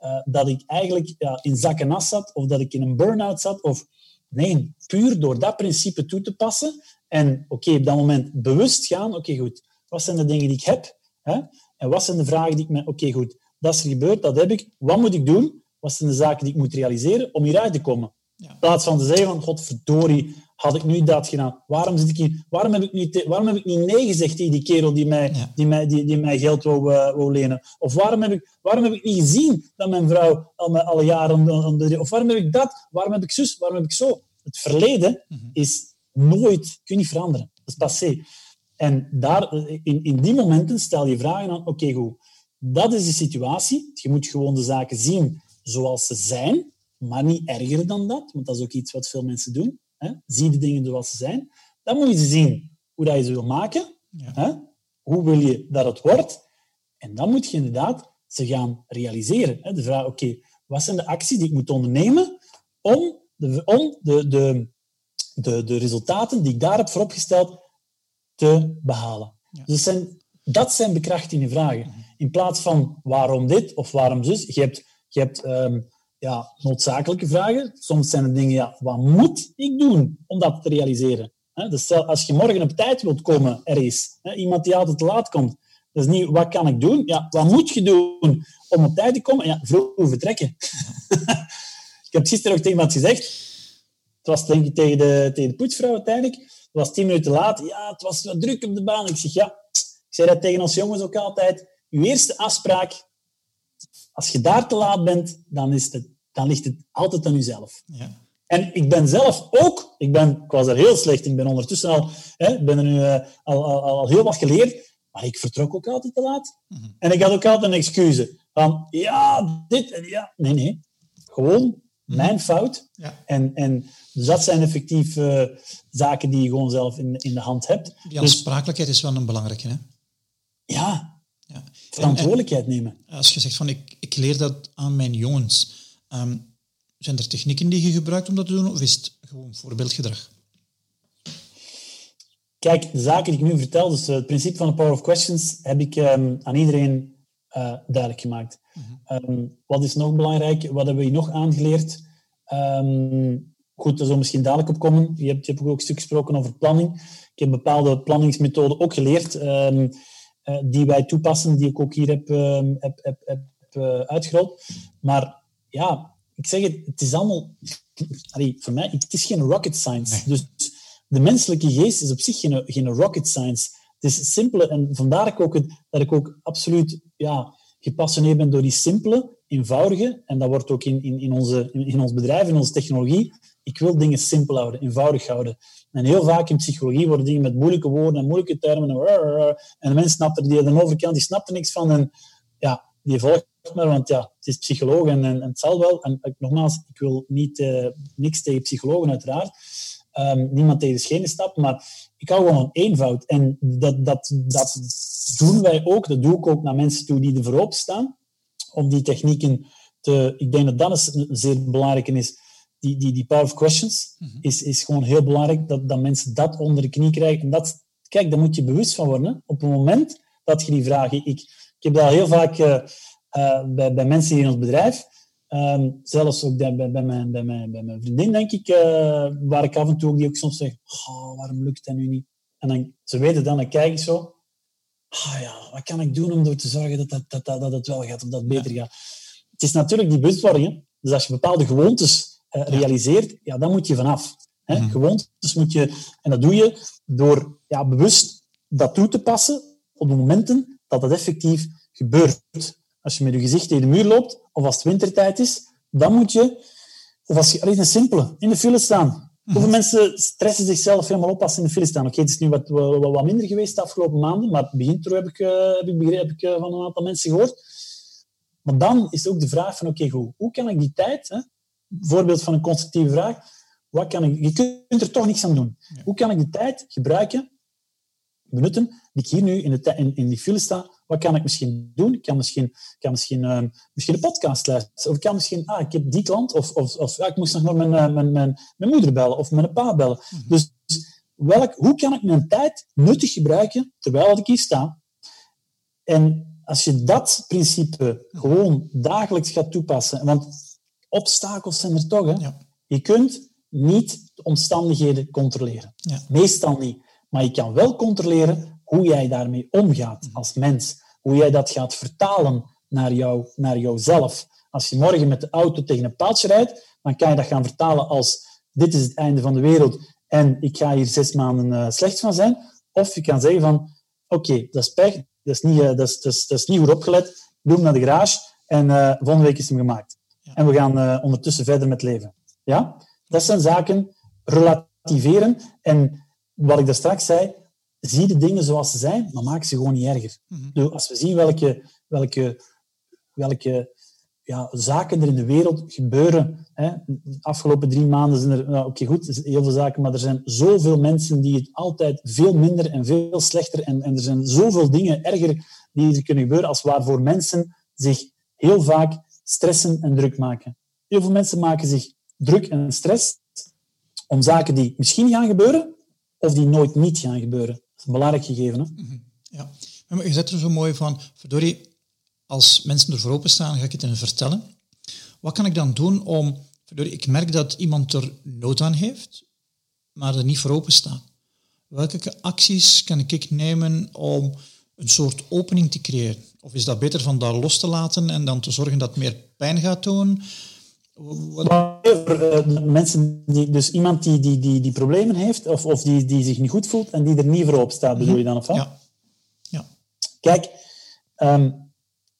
uh, dat ik eigenlijk ja, in nas zat, of dat ik in een burn-out zat, of nee, puur door dat principe toe te passen. En oké, op dat moment bewust gaan, oké goed, wat zijn de dingen die ik heb? Hè? En wat zijn de vragen die ik me, oké goed, dat is er gebeurd, dat heb ik, wat moet ik doen? Wat zijn de zaken die ik moet realiseren om hieruit te komen? Ja. In plaats van te zeggen van, godverdorie, had ik nu dat gedaan? Waarom, zit ik hier, waarom, heb ik niet, waarom heb ik niet nee gezegd tegen die kerel die mij, die mij, die, die mij geld wou, uh, wou lenen? Of waarom heb, ik, waarom heb ik niet gezien dat mijn vrouw al alle jaren... Of waarom heb ik dat? Waarom heb ik zus? Waarom heb ik zo? Het verleden mhm. is nooit... Kun je niet veranderen. Dat is passé. En daar, in, in die momenten stel je vragen aan... Oké, goed. Dat is de situatie. Je moet gewoon de zaken zien zoals ze zijn, maar niet erger dan dat, want dat is ook iets wat veel mensen doen. Hè? Zie de dingen zoals ze zijn. Dan moet je zien hoe dat je ze wil maken. Hè? Hoe wil je dat het wordt? En dan moet je inderdaad ze gaan realiseren. Hè? De vraag, oké, wat zijn de acties die ik moet ondernemen om de, om de, de, de, de resultaten die ik daar heb vooropgesteld te behalen? Dus zijn, dat zijn bekrachtigende vragen. In plaats van waarom dit of waarom zus. Je hebt je hebt um, ja, noodzakelijke vragen. Soms zijn het dingen, ja, wat moet ik doen om dat te realiseren? Dus stel, als je morgen op tijd wilt komen ergens, iemand die altijd te laat komt, dat is niet wat kan ik doen? Ja, wat moet je doen om op tijd te komen? Ja, vroeg vertrekken. ik heb gisteren ook tegen iemand gezegd, het was denk ik tegen de, tegen de poetsvrouw uiteindelijk, was tien minuten laat, ja, het was wat druk op de baan. Ik zeg, ja, ik zei dat tegen ons jongens ook altijd, uw eerste afspraak als je daar te laat bent, dan, is het, dan ligt het altijd aan jezelf. Ja. En ik ben zelf ook, ik, ben, ik was er heel slecht, ik ben ondertussen al, hè, ben er nu uh, al, al, al, heel wat geleerd, maar ik vertrok ook altijd te laat. Mm -hmm. En ik had ook altijd een excuus van, ja, dit en ja. Nee, nee. Gewoon. Mijn fout. Ja. En, en dus dat zijn effectief uh, zaken die je gewoon zelf in, in de hand hebt. Die aansprakelijkheid dus, is wel een belangrijke, hè? Ja, ja. Verantwoordelijkheid nemen. Als je zegt van ik, ik leer dat aan mijn jongens, um, zijn er technieken die je gebruikt om dat te doen of is het gewoon voorbeeldgedrag? Kijk, de zaken die ik nu vertel, dus het principe van de Power of Questions, heb ik um, aan iedereen uh, duidelijk gemaakt. -hmm. um, wat is nog belangrijk? Wat hebben we nog aangeleerd? goed, daar zullen misschien dadelijk op komen. Je hebt, je hebt ook een stuk gesproken over planning. Ik heb bepaalde planningsmethoden ook geleerd. Eh, die wij toepassen, die ik ook hier heb, ehm, heb, heb, heb uh, uitgerold. Maar ja, ik zeg het, het is allemaal... Allee, voor mij, het is geen rocket science. Dus de menselijke geest is op zich geen, geen rocket science. Het is simpele, en vandaar ook, dat ik ook absoluut ja, gepassioneerd ben door die simpele, eenvoudige, en dat wordt ook in, in, in, onze, in, ons bedrijf, in onze technologie, ik wil dingen simpel houden, eenvoudig houden. En heel vaak in psychologie worden dingen met moeilijke woorden en moeilijke termen. En, en de mensen snappen die aan de overkant, die snapt er niks van. En ja, die volgt maar, want ja, het is psycholoog en, en, het zal wel. En nogmaals, ik wil niet, uh, niks tegen psychologen uiteraard. Um, niemand tegen de schenen stappen, maar ik hou gewoon eenvoud. En dat, dat, dat doen wij ook, dat doe ik ook naar mensen toe die er voorop staan, om die technieken te... Ik denk dat dat een zeer belangrijke is die, die, die power of questions mhm. is, is gewoon heel belangrijk dat, dat mensen dat onder de knie krijgen. En dat, kijk, daar moet je bewust van worden. Op het moment dat je die vragen... Ik, ik heb dat heel vaak uh, uh, bij, bij mensen in ons bedrijf, um, zelfs ook bij, bij, mijn, bij, mijn, bij mijn vriendin, denk ik, uh, waar ik af en toe ook, die ook soms zeg, oh, waarom lukt dat nu niet? En dan, ze weten dan, dan kijk ik zo, ah ja, wat kan ik doen om ervoor te zorgen dat, dat, dat, dat, dat het wel gaat, of dat het beter gaat? Het is natuurlijk die bewustwording. Dus als je bepaalde gewoontes uh, realiseert, ja, dan moet je vanaf. Hè? Mm. Gewoontes moet je, en dat doe je door ja, bewust dat toe te passen op de momenten dat dat effectief gebeurt. Als je met je gezicht tegen de muur loopt, of als het wintertijd is, dan moet je, of als je alleen een simpele, in de file staan. Mhm. Hoeveel mensen stressen zichzelf helemaal op als ze in de file staan? Oké, het is nu wat, wat, wat, minder geweest de afgelopen maanden, maar begin heb ik, uh, heb ik, heb ik uh, van een aantal mensen gehoord. Maar dan is ook de vraag van, oké, goed, hoe kan ik die tijd, hè, voorbeeld van een constructieve vraag. Wat kan ik, je kunt er toch niks aan doen. Hoe kan ik de tijd gebruiken, benutten, die ik hier nu in, de, in, in die file sta? Wat kan ik misschien doen? Ik kan misschien, kan misschien, uh, misschien een podcast luisteren. Of ik kan misschien, ah, ik heb die klant. Of, of, of ik moest nog naar mijn, uh, mijn, mijn, mijn moeder bellen of mijn pa bellen. Mm -hmm. Dus welk, hoe kan ik mijn tijd nuttig gebruiken terwijl ik hier sta? En als je dat principe gewoon dagelijks gaat toepassen, want obstakels zijn er toch, hè? Ja. Je kunt niet de omstandigheden controleren. Ja. Meestal niet. Maar je kan wel controleren hoe jij daarmee omgaat als mens. Hoe jij dat gaat vertalen naar, jou, naar jouzelf. Als je morgen met de auto tegen een paaltje rijdt, dan kan je dat gaan vertalen als dit is het einde van de wereld en ik ga hier zes maanden uh, slecht van zijn. Of je kan zeggen van, oké, dat is pech, dat is, niet, uh, dat, is, dat, is, dat is niet goed opgelet, doe hem naar de garage en uh, volgende week is hem gemaakt. Ja. En we gaan ondertussen verder met leven. Ja? Dat zijn zaken relativeren. En wat ik daar straks zei, zie de dingen zoals ze zijn, maar maak ze gewoon niet erger. Dus als we zien welke, welke, welke ja, zaken er in de wereld gebeuren. Hè. De afgelopen drie maanden zijn er, nou, oké goed, heel veel zaken, maar er zijn zoveel mensen die het altijd veel minder en veel slechter, en, en er zijn zoveel dingen erger die er kunnen gebeuren, als waarvoor mensen zich heel vaak stressen en druk maken. Heel veel mensen maken zich druk en stress om zaken die misschien gaan gebeuren, of die nooit niet gaan gebeuren. Een belangrijk gegeven. Hè? Ja, maar je zet er zo mooi van, verdorie, als mensen ervoor openstaan, ga ik het hen vertellen. Wat kan ik dan doen om... Ik merk dat iemand er nood aan heeft, maar er niet voor open staat. Welke acties kan ik nemen om een soort opening te creëren? Of is dat beter van dat los te laten en dan te zorgen dat meer pijn gaat doen? Wat... Mensen die, dus iemand die, die, die, die problemen heeft of, of die, die zich niet goed voelt en die er niet voor open staat, bedoel je dan? Of wat? Ja. ja. Kijk, um,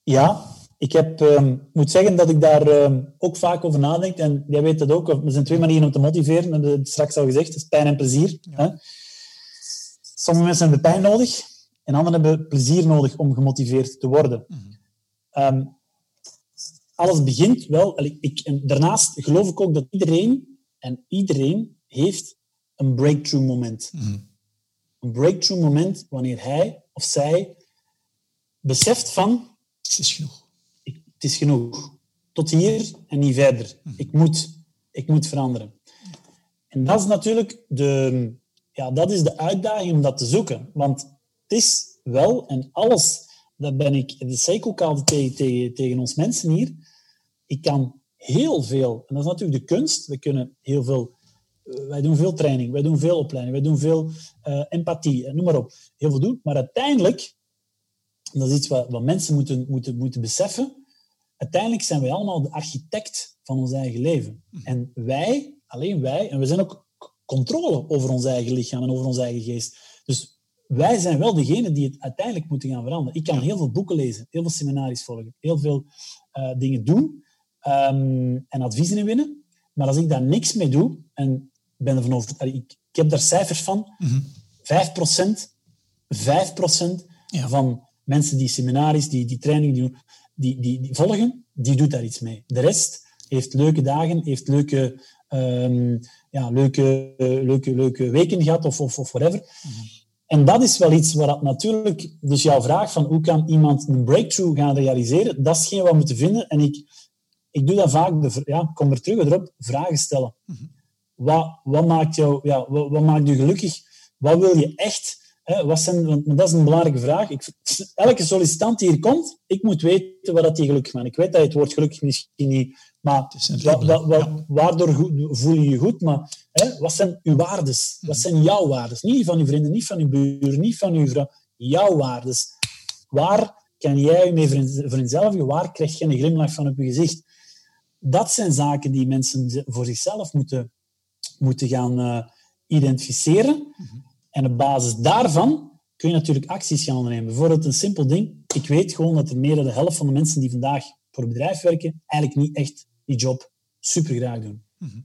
ja, ik heb, um, moet zeggen dat ik daar um, ook vaak over nadenk. En jij weet dat ook. Er zijn twee manieren om te motiveren. Dat heb ik straks al gezegd. Dat is pijn en plezier. Ja. Hè? Sommige mensen hebben pijn nodig. En anderen hebben plezier nodig om gemotiveerd te worden. Mhm. Alles begint wel... Ik, en daarnaast geloof ik ook dat iedereen... En iedereen heeft een breakthrough moment. Mhm. Een breakthrough moment wanneer hij of zij beseft van Het is genoeg. ik, het is genoeg. Tot hier en niet verder. Ik moet, ik moet veranderen. En dat is natuurlijk de, ja, dat is de uitdaging om dat te zoeken. Want het is wel, en alles, dat ben ik, dat zei ik ook altijd tegen, tegen, tegen ons mensen hier, ik kan heel veel, en dat is natuurlijk de kunst, we kunnen heel veel, uh, wij doen veel training, wij doen veel opleiding, wij doen veel uh, empathie, noem maar op, heel veel doen, maar uiteindelijk en dat is iets wat, wat mensen moeten, moeten, moeten beseffen. Uiteindelijk zijn wij allemaal de architect van ons eigen leven. En wij, alleen wij, en we zijn ook controle over ons eigen lichaam en over onze eigen geest. Dus wij zijn wel degene die het uiteindelijk moeten gaan veranderen. Ik kan heel veel boeken lezen, heel veel seminaries volgen, heel veel uh, dingen doen um, en adviezen inwinnen. Maar als ik daar niks mee doe, en ben ervan overtuigd, ik, ik heb daar cijfers van, Mm -hmm. 5%, 5% ja. van mensen die seminaries, die, die training die, die, die, die, volgen, die doet daar iets mee. De rest heeft leuke dagen, heeft leuke, um, ja, leuke, uh, leuke, leuke weken gehad of, of, of whatever. Mhm. Mm -hmm. En dat is wel iets waar dat natuurlijk... Dus jouw vraag van hoe kan iemand een breakthrough gaan realiseren, dat is hetgeen wat we moeten vinden. En ik, ik doe dat vaak, de, ja, kom er terug erop, vragen stellen. Mm -hmm. wat, wat, maakt jou, ja, wat, wat maakt je gelukkig? Wat wil je echt? Hè, wat zijn, want dat is een belangrijke vraag. Ik, elke sollicitant die hier komt, ik moet weten wat dat die gelukkig maakt. Ik weet dat je het woord gelukkig misschien niet... Maar wa, wa, wa, ja. waardoor voel je je goed? Maar hè, wat zijn uw waardes? Wat zijn jouw waardes? Niet van uw vrienden, niet van uw buren, niet van uw vrouw. Jouw waardes. Waar kan jij je mee vereenzelvigen? Waar krijg je een glimlach van op je gezicht? Dat zijn zaken die mensen voor zichzelf moeten, moeten gaan uh, identificeren. En op basis daarvan kun je natuurlijk acties gaan ondernemen. Bijvoorbeeld een simpel ding. Ik weet gewoon dat er meer dan de helft van de mensen die vandaag voor een bedrijf werken, eigenlijk niet echt die job super graag doen. Mm-hmm.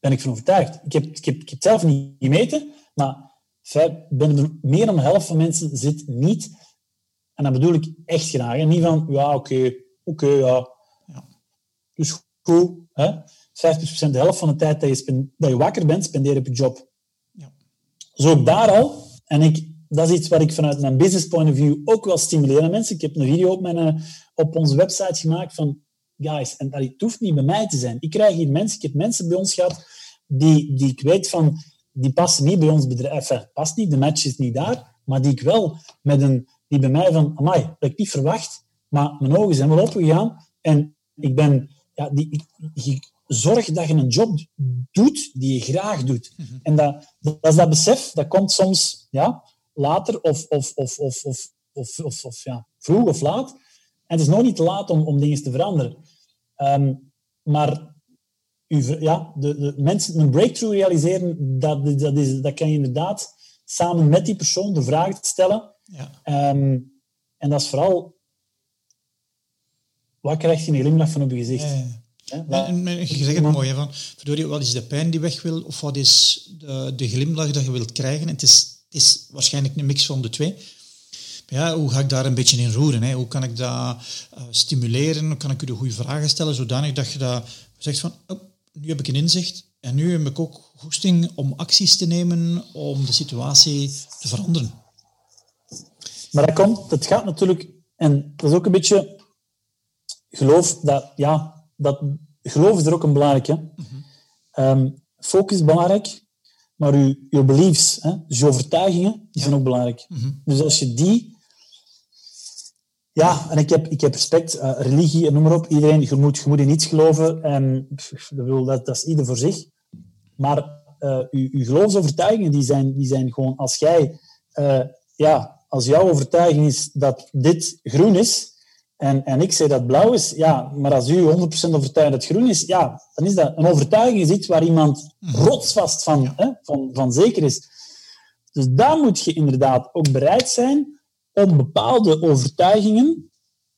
Ben ik van overtuigd. Ik heb, ik heb, ik heb het zelf niet gemeten, maar ben er meer dan de helft van mensen zit niet, en dat bedoel ik echt graag, en niet van, ja, oké, okay, oké, okay, ja. Dus goed, hè? 50% de helft van de tijd dat je, dat je wakker bent, spendeer je op je job. Ja. Dus ook daar al, en ik, dat is iets wat ik vanuit mijn business point of view ook wil stimuleren mensen. Ik heb een video op, mijn, op onze website gemaakt van, guys, en het hoeft niet bij mij te zijn. Ik krijg hier mensen, ik heb mensen bij ons gehad die, die ik weet van, die passen niet bij ons bedrijf. Enfin, past niet, de match is niet daar, maar die ik wel met een, die bij mij van, amai, dat ik niet verwacht, maar mijn ogen zijn wel opgegaan en ik ben, ja, die, ik, zorg dat je een job doet die je graag doet. Mhm. En dat, dat is dat besef, dat komt soms ja, later of, of, of, of, of, of, of, of ja, vroeg of laat. En het is nog niet te laat om, om dingen te veranderen. Ehm, maar u, ja, de, de, mensen een breakthrough realiseren, dat, dat, is, dat kan je inderdaad samen met die persoon de vraag stellen. Ja. Ehm, en dat is vooral, wat krijg je een glimlach van op je gezicht? Ja, en, je zegt het mooi, van, verdorie, wat is de pijn die weg wil, of wat is de, de glimlach dat je wilt krijgen? het is, het is waarschijnlijk een mix van de twee. ja, hoe ga ik daar een beetje in roeren? Hè? Hoe kan ik dat uh, stimuleren? Hoe kan ik u de goede vragen stellen, zodanig dat je dat zegt van, oh, nu heb ik een inzicht en nu heb ik ook goesting om acties te nemen om de situatie te veranderen. Maar dat komt, het gaat natuurlijk, en dat is ook een beetje geloof dat, ja, dat geloof is er ook een belangrijke. Mm -hmm. focus is belangrijk, maar je, je beliefs, hè, dus je overtuigingen, die zijn ook belangrijk. Mhm. Dus als je die... Ja, en ik heb, ik heb respect, uh, religie en noem maar op. Iedereen, je moet, je moet in iets geloven. En dat, dat is ieder voor zich. Maar uh, je, je geloofsovertuigingen, die zijn, die zijn gewoon... Als jij... Uh, ja, als jouw overtuiging is dat dit groen is, en, en ik zeg dat blauw is, ja, maar als u 100% overtuigd dat het groen is, ja, dan is dat een overtuiging is iets waar iemand mhm. rotsvast van, hè, van, van zeker is. Dus daar moet je inderdaad ook bereid zijn om bepaalde overtuigingen,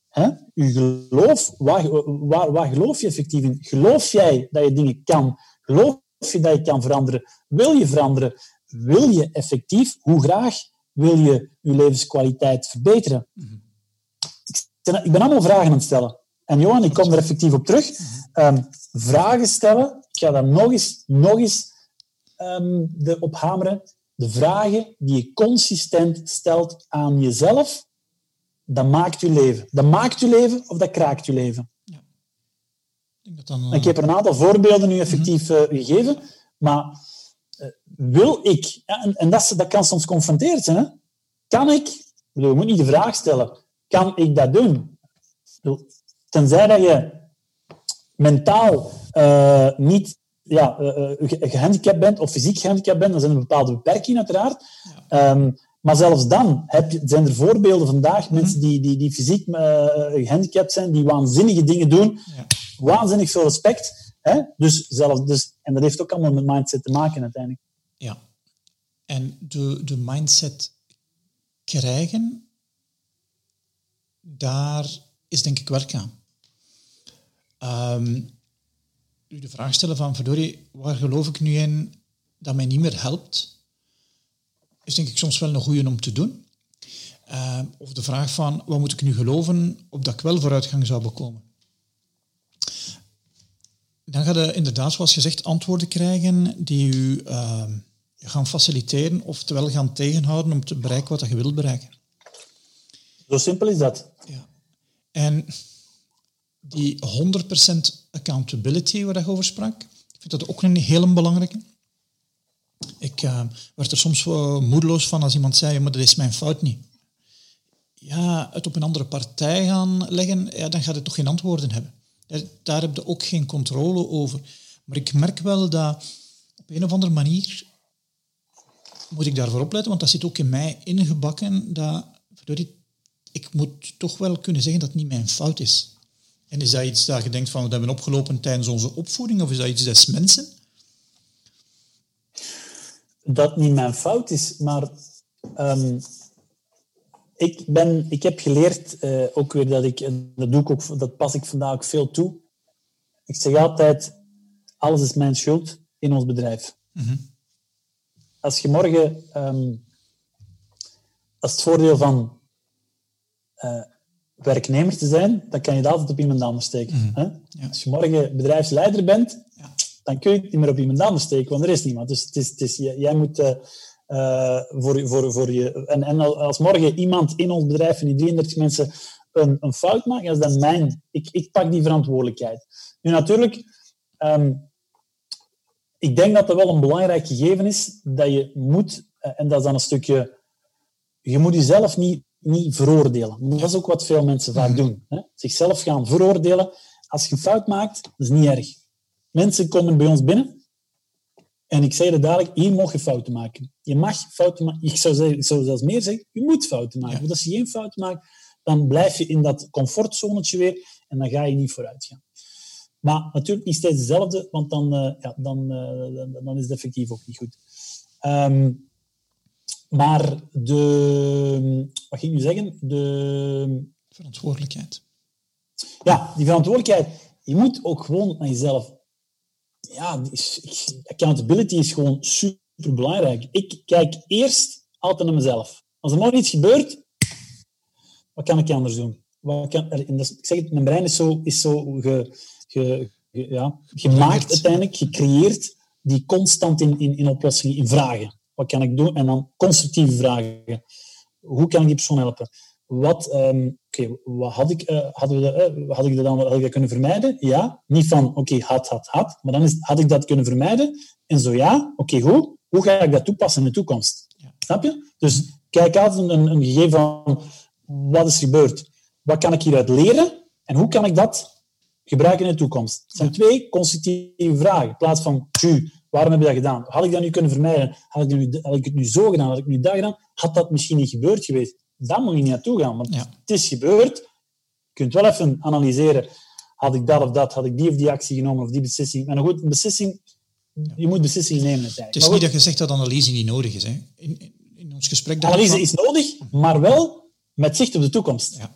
hè, je geloof, waar, waar, waar geloof je effectief in? Geloof jij dat je dingen kan? Geloof je dat je kan veranderen? Wil je veranderen? Wil je effectief, hoe graag, wil je je levenskwaliteit verbeteren? Mhm ik ben allemaal vragen aan het stellen. En Johan, ik kom er effectief op terug. Um, vragen stellen, ik ga daar nog eens, nog eens um, de, op hameren. De vragen die je consistent stelt aan jezelf, dat maakt je leven. Dat maakt je leven of dat kraakt je leven. Ja. Ik, denk dat dan, ik heb er een aantal voorbeelden nu effectief uh, gegeven, maar uh, wil ik, ja, en, en dat, dat, kan soms confronterend zijn, hè? kan ik, ik bedoel, je moet niet de vraag stellen, kan ik dat doen? Tenzij dat je mentaal uh, niet ja, uh, gehandicapt bent of fysiek gehandicapt bent, dan zijn er bepaalde beperkingen uiteraard. Ja. Um, maar zelfs dan heb je, zijn er voorbeelden vandaag, mm mensen die, die, die fysiek uh, gehandicapt zijn, die waanzinnige dingen doen. Ja. Waanzinnig veel respect. Hè? Dus zelfs, dus, en dat heeft ook allemaal met mindset te maken uiteindelijk. Ja. En de, de mindset krijgen daar is denk ik werk aan. Um, de vraag stellen van, verdorie, waar geloof ik nu in dat mij niet meer helpt, is denk ik soms wel een goede om te doen. Uh, of de vraag van, wat moet ik nu geloven, opdat ik wel vooruitgang zou bekomen. Dan ga je inderdaad, zoals gezegd, antwoorden krijgen die u uh, gaan faciliteren, oftewel gaan tegenhouden om te bereiken wat je wilt bereiken. Zo simpel is dat. En die 100% accountability waar je over sprak, ik vind dat ook een hele belangrijke. Ik uh, werd er soms wel moedeloos van als iemand zei, maar dat is mijn fout niet. Ja, het op een andere partij gaan leggen, ja, dan gaat het toch geen antwoorden hebben. Daar heb je ook geen controle over. Maar ik merk wel dat op een of andere manier moet ik daarvoor opletten, want dat zit ook in mij ingebakken, dat ik moet toch wel kunnen zeggen dat het niet mijn fout is. En is dat iets dat je denkt van, we hebben opgelopen tijdens onze opvoeding, of is dat iets des mensen? Dat niet mijn fout is, maar um, ik, ben, ik heb geleerd, uh, ook weer dat ik, en dat, doe ik ook, dat pas ik vandaag ook veel toe. Ik zeg altijd, alles is mijn schuld in ons bedrijf. Mm -hmm. Als je morgen, um, als het voordeel van uh, werknemer te zijn, dan kan je dat altijd op iemand anders steken. Mhm. hè? Als je morgen bedrijfsleider bent, ja. dan kun je het niet meer op iemand anders steken, want er is niemand. Dus het is, het is, jij moet uh, voor, voor, voor je... En, en als morgen iemand in ons bedrijf, van die 33 mensen, een, een fout maakt, dat is dan mijn... Ik, ik pak die verantwoordelijkheid. Nu natuurlijk... Um, ik denk dat dat wel een belangrijk gegeven is, dat je moet, en dat is dan een stukje, je moet jezelf niet, niet veroordelen. Dat is ook wat veel mensen vaak doen. Hè? Zichzelf gaan veroordelen. Als je een fout maakt, dat is niet erg. Mensen komen bij ons binnen en ik zei het dadelijk, hier mag je fouten maken. Je mag fouten maken. Ik zou, zeggen, ik zou zelfs meer zeggen, je moet fouten maken. Want als je geen fouten maakt, dan blijf je in dat comfortzonetje weer en dan ga je niet vooruit gaan. Maar natuurlijk niet steeds hetzelfde, want dan, uh, ja, dan, uh, dan is het effectief ook niet goed. Um, maar de... Wat ging ik nu zeggen? De... Verantwoordelijkheid. Ja, die verantwoordelijkheid. Je moet ook gewoon naar jezelf... Ja, accountability is gewoon super belangrijk. Ik kijk eerst altijd naar mezelf. Als er morgen iets gebeurt, wat kan ik anders doen? Wat kan, ik zeg het, mijn brein is zo, is zo ge, ge, ja, gemaakt uiteindelijk, gecreëerd, die constant in, in, in oplossingen, in vragen. Wat kan ik doen? En dan constructieve vragen. Hoe kan ik die persoon helpen? Wat, um, wat had ik, uh, hadden we, uh, had ik dat dan had ik dat kunnen vermijden? Ja. Niet van, oké, okay, had, had, had. Maar dan is, had ik dat kunnen vermijden? En zo ja, oké, okay, goed. Hoe ga ik dat toepassen in de toekomst? Ja. Snap je? Dus kijk altijd een, een gegeven van, wat is gebeurd? Wat kan ik hieruit leren? En hoe kan ik dat gebruiken in de toekomst? Het zijn twee constructieve vragen. In plaats van, tju, waarom heb je dat gedaan? Had ik dat nu kunnen vermijden? Had ik, nu, had ik het nu zo gedaan? Had ik nu dat gedaan? Had dat misschien niet gebeurd geweest? Dan moet je niet naartoe gaan, want het is gebeurd. Je kunt wel even analyseren. Had ik dat of dat? Had ik die of die actie genomen of die beslissing? Maar goed, een beslissing... Je moet beslissingen nemen Het is niet dat je zegt dat analyse niet nodig is. Hè? In, in ons gesprek... Analyse is nodig, maar wel met zicht op de toekomst. Ja.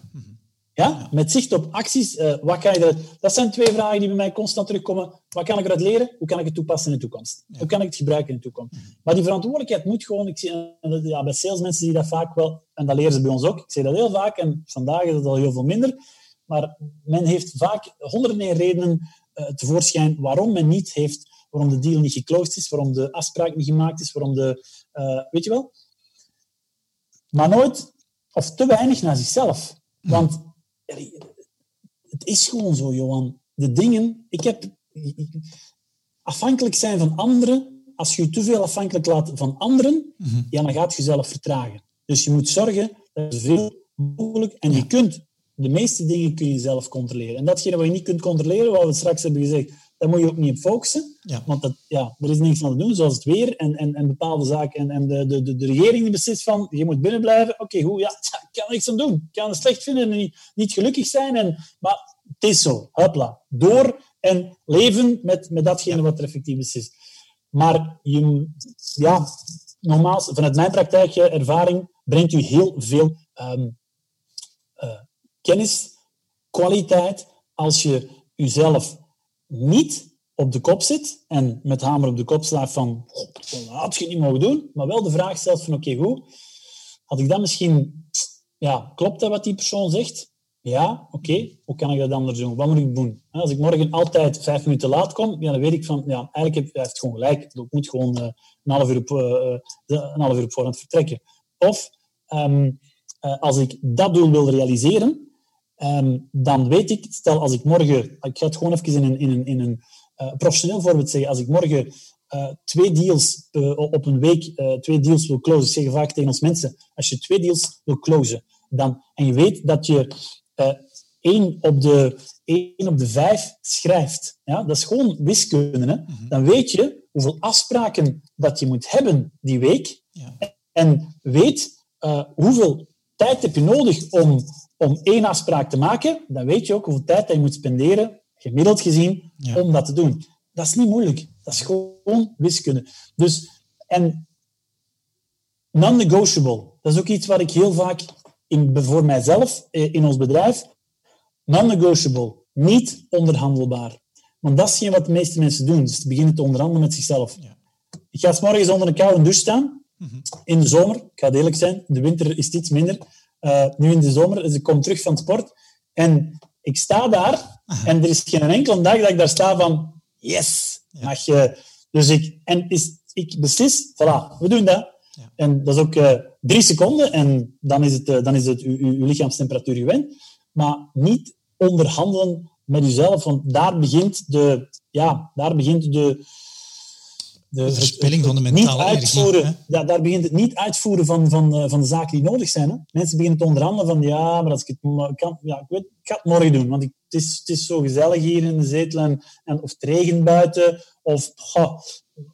Ja? Met zicht op acties. Uh, wat kan je eruit... Dat zijn twee vragen die bij mij constant terugkomen. Wat kan ik eruit leren? Hoe kan ik het toepassen in de toekomst? Hoe kan ik het gebruiken in de toekomst? Maar die verantwoordelijkheid moet gewoon... Ik zie, uh, ja, bij salesmensen zie je dat vaak wel. En dat leren ze bij ons ook. Ik zie dat heel vaak. En vandaag is het al heel veel minder. Maar men heeft vaak honderden redenen uh, tevoorschijn waarom men niet heeft... Waarom de deal niet geclosed is. Waarom de afspraak niet gemaakt is. Waarom de... weet je wel? Maar nooit... Of te weinig naar zichzelf. Want het is gewoon zo, Johan. De dingen, ik heb afhankelijk zijn van anderen. Als je je te veel afhankelijk laat van anderen, mm ja, dan gaat je jezelf vertragen. Dus je moet zorgen dat je veel mogelijk en je kunt de meeste dingen kun je zelf controleren. En datgene wat je niet kunt controleren, wat we straks hebben gezegd, daar moet je ook niet op focussen. Ja. Want dat, ja, er is niks aan te doen, zoals het weer en, en, en bepaalde zaken. En, en de, de, de, regering die beslist van, je moet binnen blijven. Oké, hoe? Ja, ik kan niks aan doen. Ik kan het slecht vinden en niet, niet gelukkig zijn. En, maar het is zo. Hopla. Door en leven met, met datgene wat er effectief is. Maar je, ja, nogmaals, vanuit mijn praktijk, ervaring, brengt u heel veel um, uh, kennis, kwaliteit, als je jezelf niet op de kop zit en met hamer op de kop slaat van dat had je niet mogen doen, maar wel de vraag stelt van oké, goed, had ik dat misschien, ja, klopt dat wat die persoon zegt? Ja, oké, hoe kan ik dat anders doen? Wat moet ik doen? Als ik morgen altijd vijf minuten laat kom, ja, dan weet ik van, ja, eigenlijk heeft hij gewoon gelijk. Ik moet gewoon uh, een, half uur op, uh, een half uur op voorhand vertrekken. Of um, uh, als ik dat doel wil realiseren, um, dan weet ik, stel als ik morgen, ik ga het gewoon even in een, in een, in een uh, professioneel voorbeeld zeggen, als ik morgen uh, twee deals uh, op een week, twee deals wil closen, ik zeg vaak tegen ons mensen, als je twee deals wil closen, dan, en je weet dat je één op de, één op de vijf schrijft, ja, dat is gewoon wiskunde, hè? Mhm. dan weet je hoeveel afspraken dat je moet hebben die week, ja. en weet hoeveel tijd heb je nodig om om één afspraak te maken, dan weet je ook hoeveel tijd je moet spenderen, gemiddeld gezien, om dat te doen. Dat is niet moeilijk. Dat is gewoon wiskunde. Dus, en non-negotiable, dat is ook iets wat ik heel vaak in, voor mijzelf eh, in ons bedrijf, non-negotiable, niet onderhandelbaar. Want dat is geen wat de meeste mensen doen. Dus te beginnen te onderhandelen met zichzelf. Ja. Ik ga s morgens onder een koude douche staan. Mhm. In de zomer, ik ga eerlijk zijn, in de winter is het iets minder. Uh, nu in de zomer, dus ik kom terug van het sport. En ik sta daar en er is geen enkele dag dat ik daar sta van yes. Mag je, dus ik, en is, ik beslis, voilà, we doen dat. Ja. En dat is ook uh, drie seconden en dan is het, uh, dan is het uw, uw, lichaamstemperatuur gewend. Maar niet onderhandelen met jezelf, want daar begint de, ja, daar begint de, de, verspilling van de mentale energie. Ja, daar begint het niet uitvoeren van, van, eh, van de zaken die nodig zijn. Hè. Mensen beginnen te onderhandelen van ja, maar als ik het kan, ja, ik, weet, ik ga het morgen doen, want ik, het, is, het is zo gezellig hier in de zetel en, en of het regent buiten, of goh,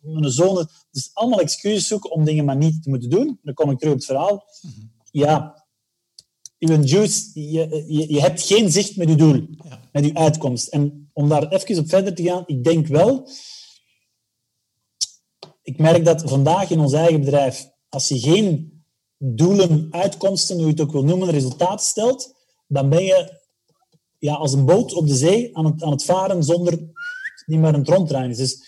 mijn zoon. Dus allemaal excuses zoeken om dingen maar niet te moeten doen. Dan kom ik terug op het verhaal. Mhm. Ja, je juice, je, je, je, hebt geen zicht met je doel, met je uitkomst. En om daar even op verder te gaan, ik denk wel ik merk dat vandaag in ons eigen bedrijf, als je geen doelen, uitkomsten, hoe je het ook wil noemen, resultaten stelt, dan ben je ja, als een boot op de zee aan het, aan het varen zonder niet meer een ronddraaien. Dus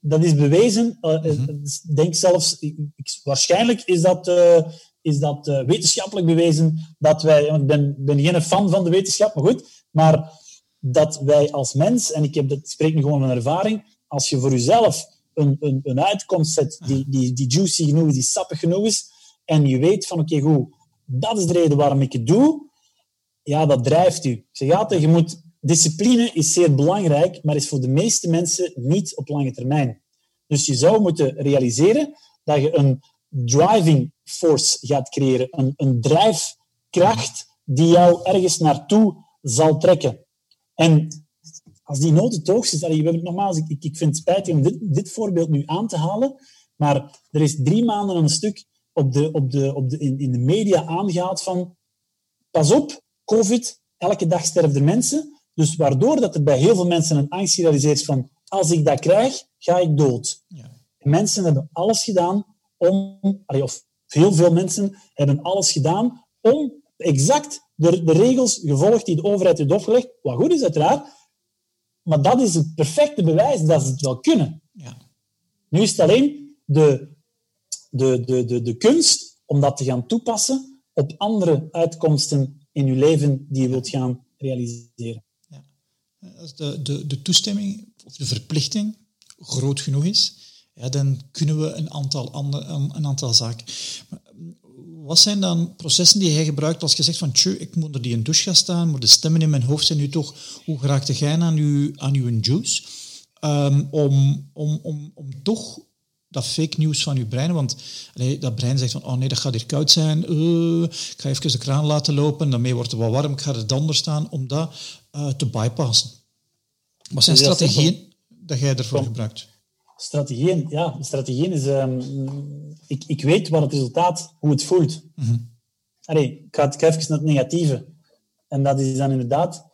dat is bewezen. Uh, denk zelfs, ik, waarschijnlijk is dat, uh, is dat uh, wetenschappelijk bewezen dat wij, ik ben, ben geen fan van de wetenschap, maar goed, maar dat wij als mens, en ik, heb dat, ik spreek nu gewoon van ervaring, als je voor jezelf een, een, een uitkomst zet die, die, die juicy genoeg is, die sappig genoeg is, en je weet van oké, goed, dat is de reden waarom ik het doe, ja, dat drijft u. Altijd, je moet, discipline is zeer belangrijk, maar is voor de meeste mensen niet op lange termijn. Dus je zou moeten realiseren dat je een driving force gaat creëren, een, een drijfkracht die jou ergens naartoe zal trekken. En als die nood het hoogst is, we hebben nogmaals, ik, ik vind het spijtig om dit, dit voorbeeld nu aan te halen, maar er is drie maanden een stuk op de, op de, op de, in, in de media aangehaald van pas op, COVID, elke dag sterven er mensen. Dus waardoor dat er bij heel veel mensen een angst realiseert van als ik dat krijg, ga ik dood. Ja. Mensen hebben alles gedaan om, of heel veel mensen hebben alles gedaan om exact de, de regels gevolgd die de overheid heeft opgelegd. Wat goed is uiteraard, maar dat is het perfecte bewijs dat ze het wel kunnen. Ja. Nu is het alleen de, de, de, de, de kunst om dat te gaan toepassen op andere uitkomsten in je leven die je wilt gaan realiseren. Ja. Als de, de, de toestemming of de verplichting groot genoeg is, ja, dan kunnen we een aantal, andere, een aantal zaken. Wat zijn dan processen die jij gebruikt als je zegt van ik moet er die een douche gaan staan, maar de stemmen in mijn hoofd zijn nu toch, hoe geraakte jij aan je, aan uw juice? Um, om, om, om, om toch dat fake news van je brein, want allee, dat brein zegt van, oh nee, dat gaat hier koud zijn, uh, ik ga even de kraan laten lopen, daarmee wordt het wat warm, ik ga er dan staan, om dat uh, te bypassen. Wat zijn strategieën dat jij ervoor gebruikt? Strategieën, ja, strategieën is... Um, ik, ik weet wat het resultaat, hoe het voelt. Mm ik ga, het, even naar het negatieve. En dat is dan inderdaad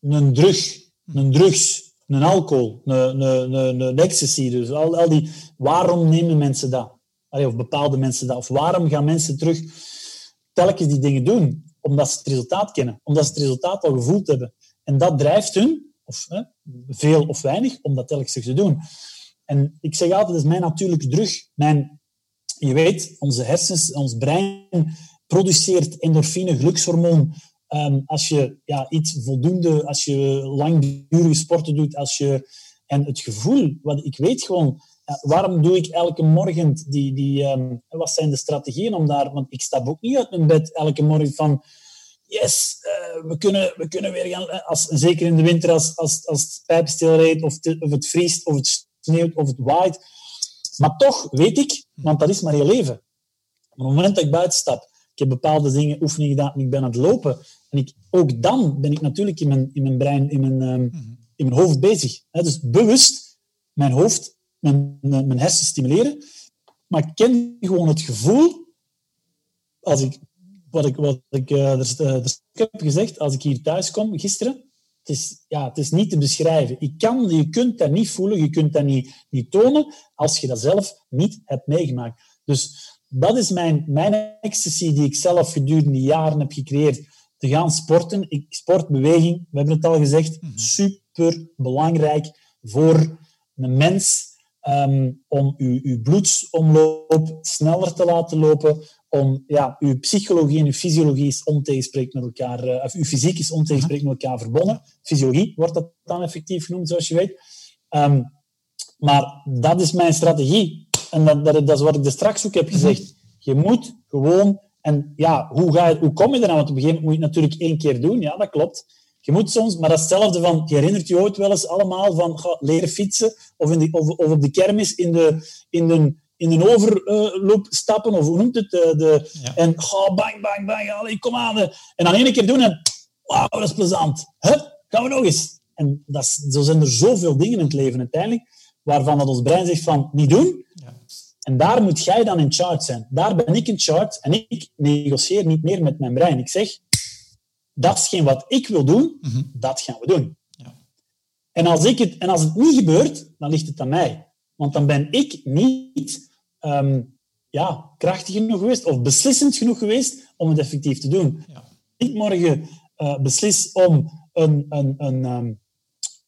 een drug, een drugs, een alcohol, een, een, een, een ecstasy. Dus al, al die... Waarom nemen mensen dat? Allee, of bepaalde mensen dat? Of waarom gaan mensen terug telkens die dingen doen? Omdat ze het resultaat kennen. Omdat ze het resultaat al gevoeld hebben. En dat drijft hun of veel of weinig, om dat telkens te doen. En ik zeg altijd, dat is mijn natuurlijke drug. Mijn, je weet, onze hersens, ons brein produceert endorfine, gelukshormoon. Um, als je ja, iets voldoende, als je langdurige sporten doet, als je, en het gevoel, wat ik weet gewoon, waarom doe ik elke morgen die, die um, wat zijn de strategieën om daar, want ik stap ook niet uit mijn bed elke morgen van, yes, uh, we, kunnen, we kunnen weer gaan, eh, als, zeker in de winter als, als, als het pijp stilrijdt of, of het vriest of het sneeuwt of het waait. Maar toch weet ik, want dat is maar je leven. op het moment dat ik buiten stap, ik heb bepaalde dingen, oefeningen gedaan en ik ben aan het lopen, en ik, ook dan ben ik natuurlijk in mijn, in mijn brein, in mijn, um, in mijn hoofd bezig. Dus bewust mijn hoofd, mijn, mijn hersenen stimuleren, maar ik ken gewoon het gevoel als ik wat ik, wat ik uh, er, heb gezegd, als ik hier thuis kom gisteren, het is, ja, het is niet te beschrijven. Ik kan, je kunt dat niet voelen, je kunt dat niet, niet tonen als je dat zelf niet hebt meegemaakt. Dus dat is mijn, mijn ecstasy die ik zelf gedurende jaren heb gecreëerd. Te gaan sporten. Ik, sportbeweging, we hebben het al gezegd, mhm. super belangrijk voor een mens um, om uw, uw bloedsomloop sneller te laten lopen, om ja, uw psychologie en uw fysiologie is ontegenspreekend met elkaar, uh, of uw fysiek is ontegenspreekend met elkaar verbonden. Fysiologie wordt dat dan effectief genoemd, zoals je weet. Um, maar dat is mijn strategie. En dat, dat, dat, is wat ik er straks ook heb gezegd. Je moet gewoon... En ja, hoe, ga je, hoe kom je eraan? Want op een gegeven moment moet je het natuurlijk één keer doen. Ja, dat klopt. Je moet soms, maar dat is hetzelfde van, je herinnert je ooit wel eens allemaal van leren fietsen of, in of, of op de kermis in de, in de, in een overloop stappen, of hoe noemt het? De, de En ga bang, bang, bang, allee, kom aan. En dan één keer doen en wauw, dat is plezant. Hup, gaan we nog eens. En dat is, zo zijn er zoveel dingen in het leven uiteindelijk, waarvan dat ons brein zegt van, niet doen. Ja. En daar moet jij dan in charge zijn. Daar ben ik in charge en ik negocieer niet meer met mijn brein. Ik zeg, dat is geen wat ik wil doen, mhm. dat gaan we doen. Ja. En, als ik het, en als het niet gebeurt, dan ligt het aan mij. Want dan ben ik niet um, ja, krachtig genoeg geweest of beslissend genoeg geweest om het effectief te doen. Ja. Ik morgen uh, beslis om een, een, een, um,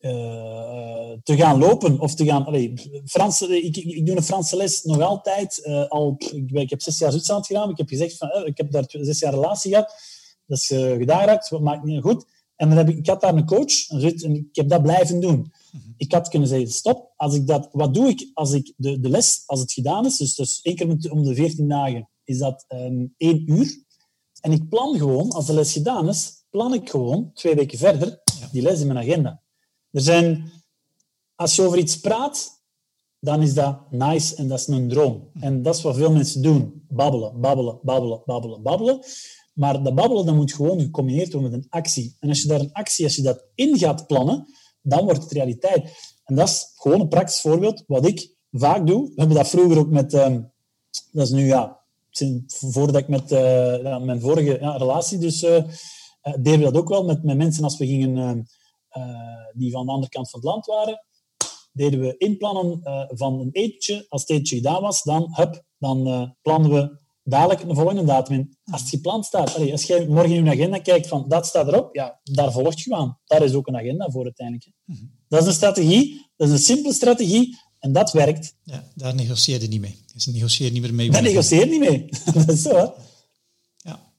uh, te gaan lopen of te gaan. Allee, Frans, ik, ik, doe een Franse les nog altijd. Uh, al, ik, ik, heb zes jaar Zwitserland gedaan. Ik heb gezegd van, ik heb daar zes jaar relatie gehad. Dat is gedaan wat maakt niet goed. En dan heb ik, ik had daar een coach en ik heb dat blijven doen. Ik had kunnen zeggen, stop. Als ik dat, wat doe ik als ik de, de les, als het gedaan is, dus, dus één keer om de veertien dagen, is dat um, één uur. En ik plan gewoon, als de les gedaan is, plan ik gewoon twee weken verder die les in mijn agenda. Er zijn, als je over iets praat, dan is dat nice en dat is een droom. Mhm. En dat is wat veel mensen doen. Babbelen, babbelen, babbelen, babbelen, babbelen. Maar dat babbelen dat moet gewoon gecombineerd worden met een actie. En als je daar een actie, als je dat in gaat plannen, dan wordt het realiteit. En dat is gewoon een praktisch voorbeeld. Wat ik vaak doe, we hebben dat vroeger ook met... Uh, dat is nu, ja, voordat ik met uh, mijn vorige ja, relatie dus... Uh, deden we dat ook wel met, met mensen als we gingen... die van de andere kant van het land waren. Deden we inplannen van een etentje. Als het etentje gedaan was, dan, hup, dan plannen we dadelijk een volgende datum in. Als het gepland staat, als jij morgen in je agenda kijkt van dat staat erop, ja, daar volgt je aan. Daar is ook een agenda voor uiteindelijk. Mhm. Dat is een strategie, dat is een simpele strategie en dat werkt. Ja, daar negocieer je niet mee. Dus negocieer niet meer mee. Daar negocieer je niet mee. dat is zo, hè? Ja.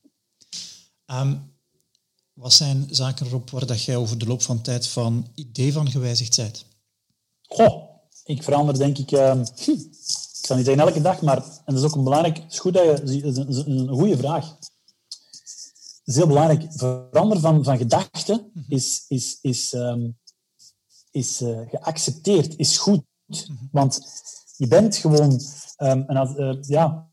Ehm, wat zijn zaken erop waar dat jij over de loop van tijd van idee van gewijzigd bent? Goh, ik verander denk ik... Uh, zal niet zeggen elke dag, maar en dat is ook een belangrijk. Het is goed dat je. een, een goede vraag. Het is heel belangrijk. Veranderen van, van gedachten mhm. is, is, is, um, is uh, geaccepteerd, is goed. Mhm. Want je bent gewoon. Um, en als, uh, ja,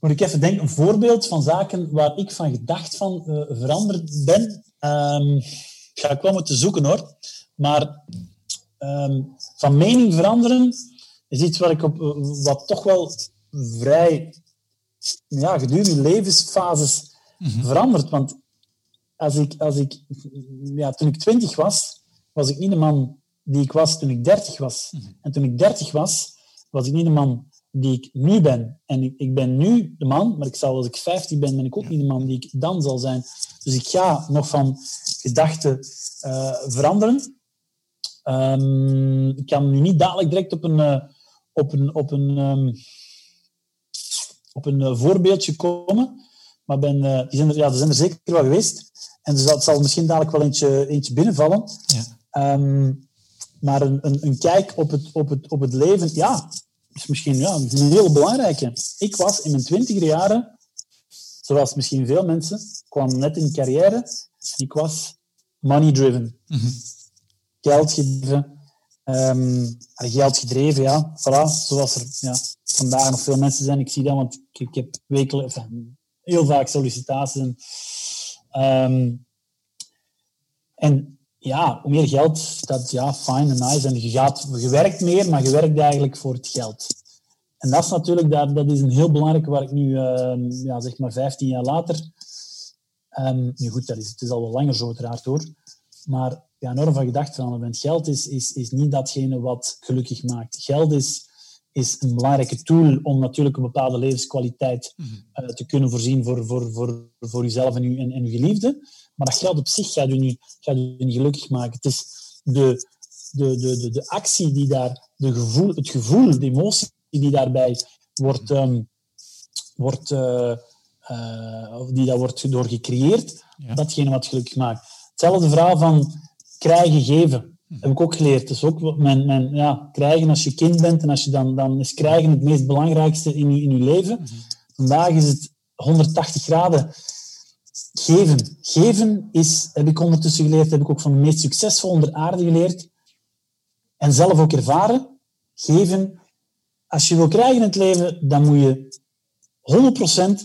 moet ik even denken, een voorbeeld van zaken waar ik van gedacht van uh, veranderd ben. Um, ga ik wel moeten zoeken hoor. Maar van mening veranderen is iets wat ik op wat toch wel vrij ja, gedurende levensfases mm verandert. Want als ik, als ik, ja, toen ik twintig was, was ik niet de man die ik was toen ik dertig was. Mhm. En toen ik dertig was, was ik niet de man die ik nu ben. En ik, ik ben nu de man, maar ik zal als ik 15 ben, ben ik ook niet de man die ik dan zal zijn. Dus ik ga nog van gedachten uh, veranderen. Um, ik kan nu niet dadelijk direct op een, uh, op een, op een, um, op een uh, voorbeeldje komen. Maar ben, uh, die, zijn er, ja, er zijn er zeker wel geweest. En dus dat zal misschien dadelijk wel eentje, eentje binnenvallen. Ja. Um, maar een, een, een, kijk op het, op, het, op het leven, ja, is misschien ja, een heel belangrijke. Ik was in mijn twintiger jaren, zoals misschien veel mensen, kwam net in carrière. Ik was money-driven. Mm -hmm. Geld gegeven, Um, geld gedreven, ja. Voilà, zoals er ja, vandaag nog veel mensen zijn. Ik zie dat, want ik, heb wekelijks, heel vaak sollicitaties. En, um, en ja, hoe meer geld, dat ja, fine en nice. En je, gaat, je werkt meer, maar je werkt eigenlijk voor het geld. En dat is natuurlijk, dat, dat is een heel belangrijke waar ik nu, uh, ja, zeg maar 15 jaar later, nu goed, dat is, het is al wel langer zo uiteraard hoor, maar ja, enorm van gedachten veranderen bent. Geld is, is, is niet datgene wat gelukkig maakt. Geld is, is een belangrijke tool om natuurlijk een bepaalde levenskwaliteit uh, te kunnen voorzien voor, voor, voor, voor jezelf en je, en, en je geliefde. Maar dat geld op zich gaat je niet, gaat niet gelukkig maken. Het is de, de, de, de, de actie die daar, de gevoel, het gevoel, de emotie die daarbij wordt, um, wordt, uh, uh, die daar wordt door gecreëerd, ja. datgene wat gelukkig maakt. Hetzelfde verhaal van krijgen, geven. Dat heb ik ook geleerd. Dus ook mijn, mijn, ja, krijgen als je kind bent en als je dan, dan is krijgen het meest belangrijkste in je, in je leven. Vandaag is het 180 graden. geven. Geven is, heb ik ondertussen geleerd, heb ik ook van de meest succesvolle onder aarde geleerd. En zelf ook ervaren. Geven. Als je wil krijgen in het leven, dan moet je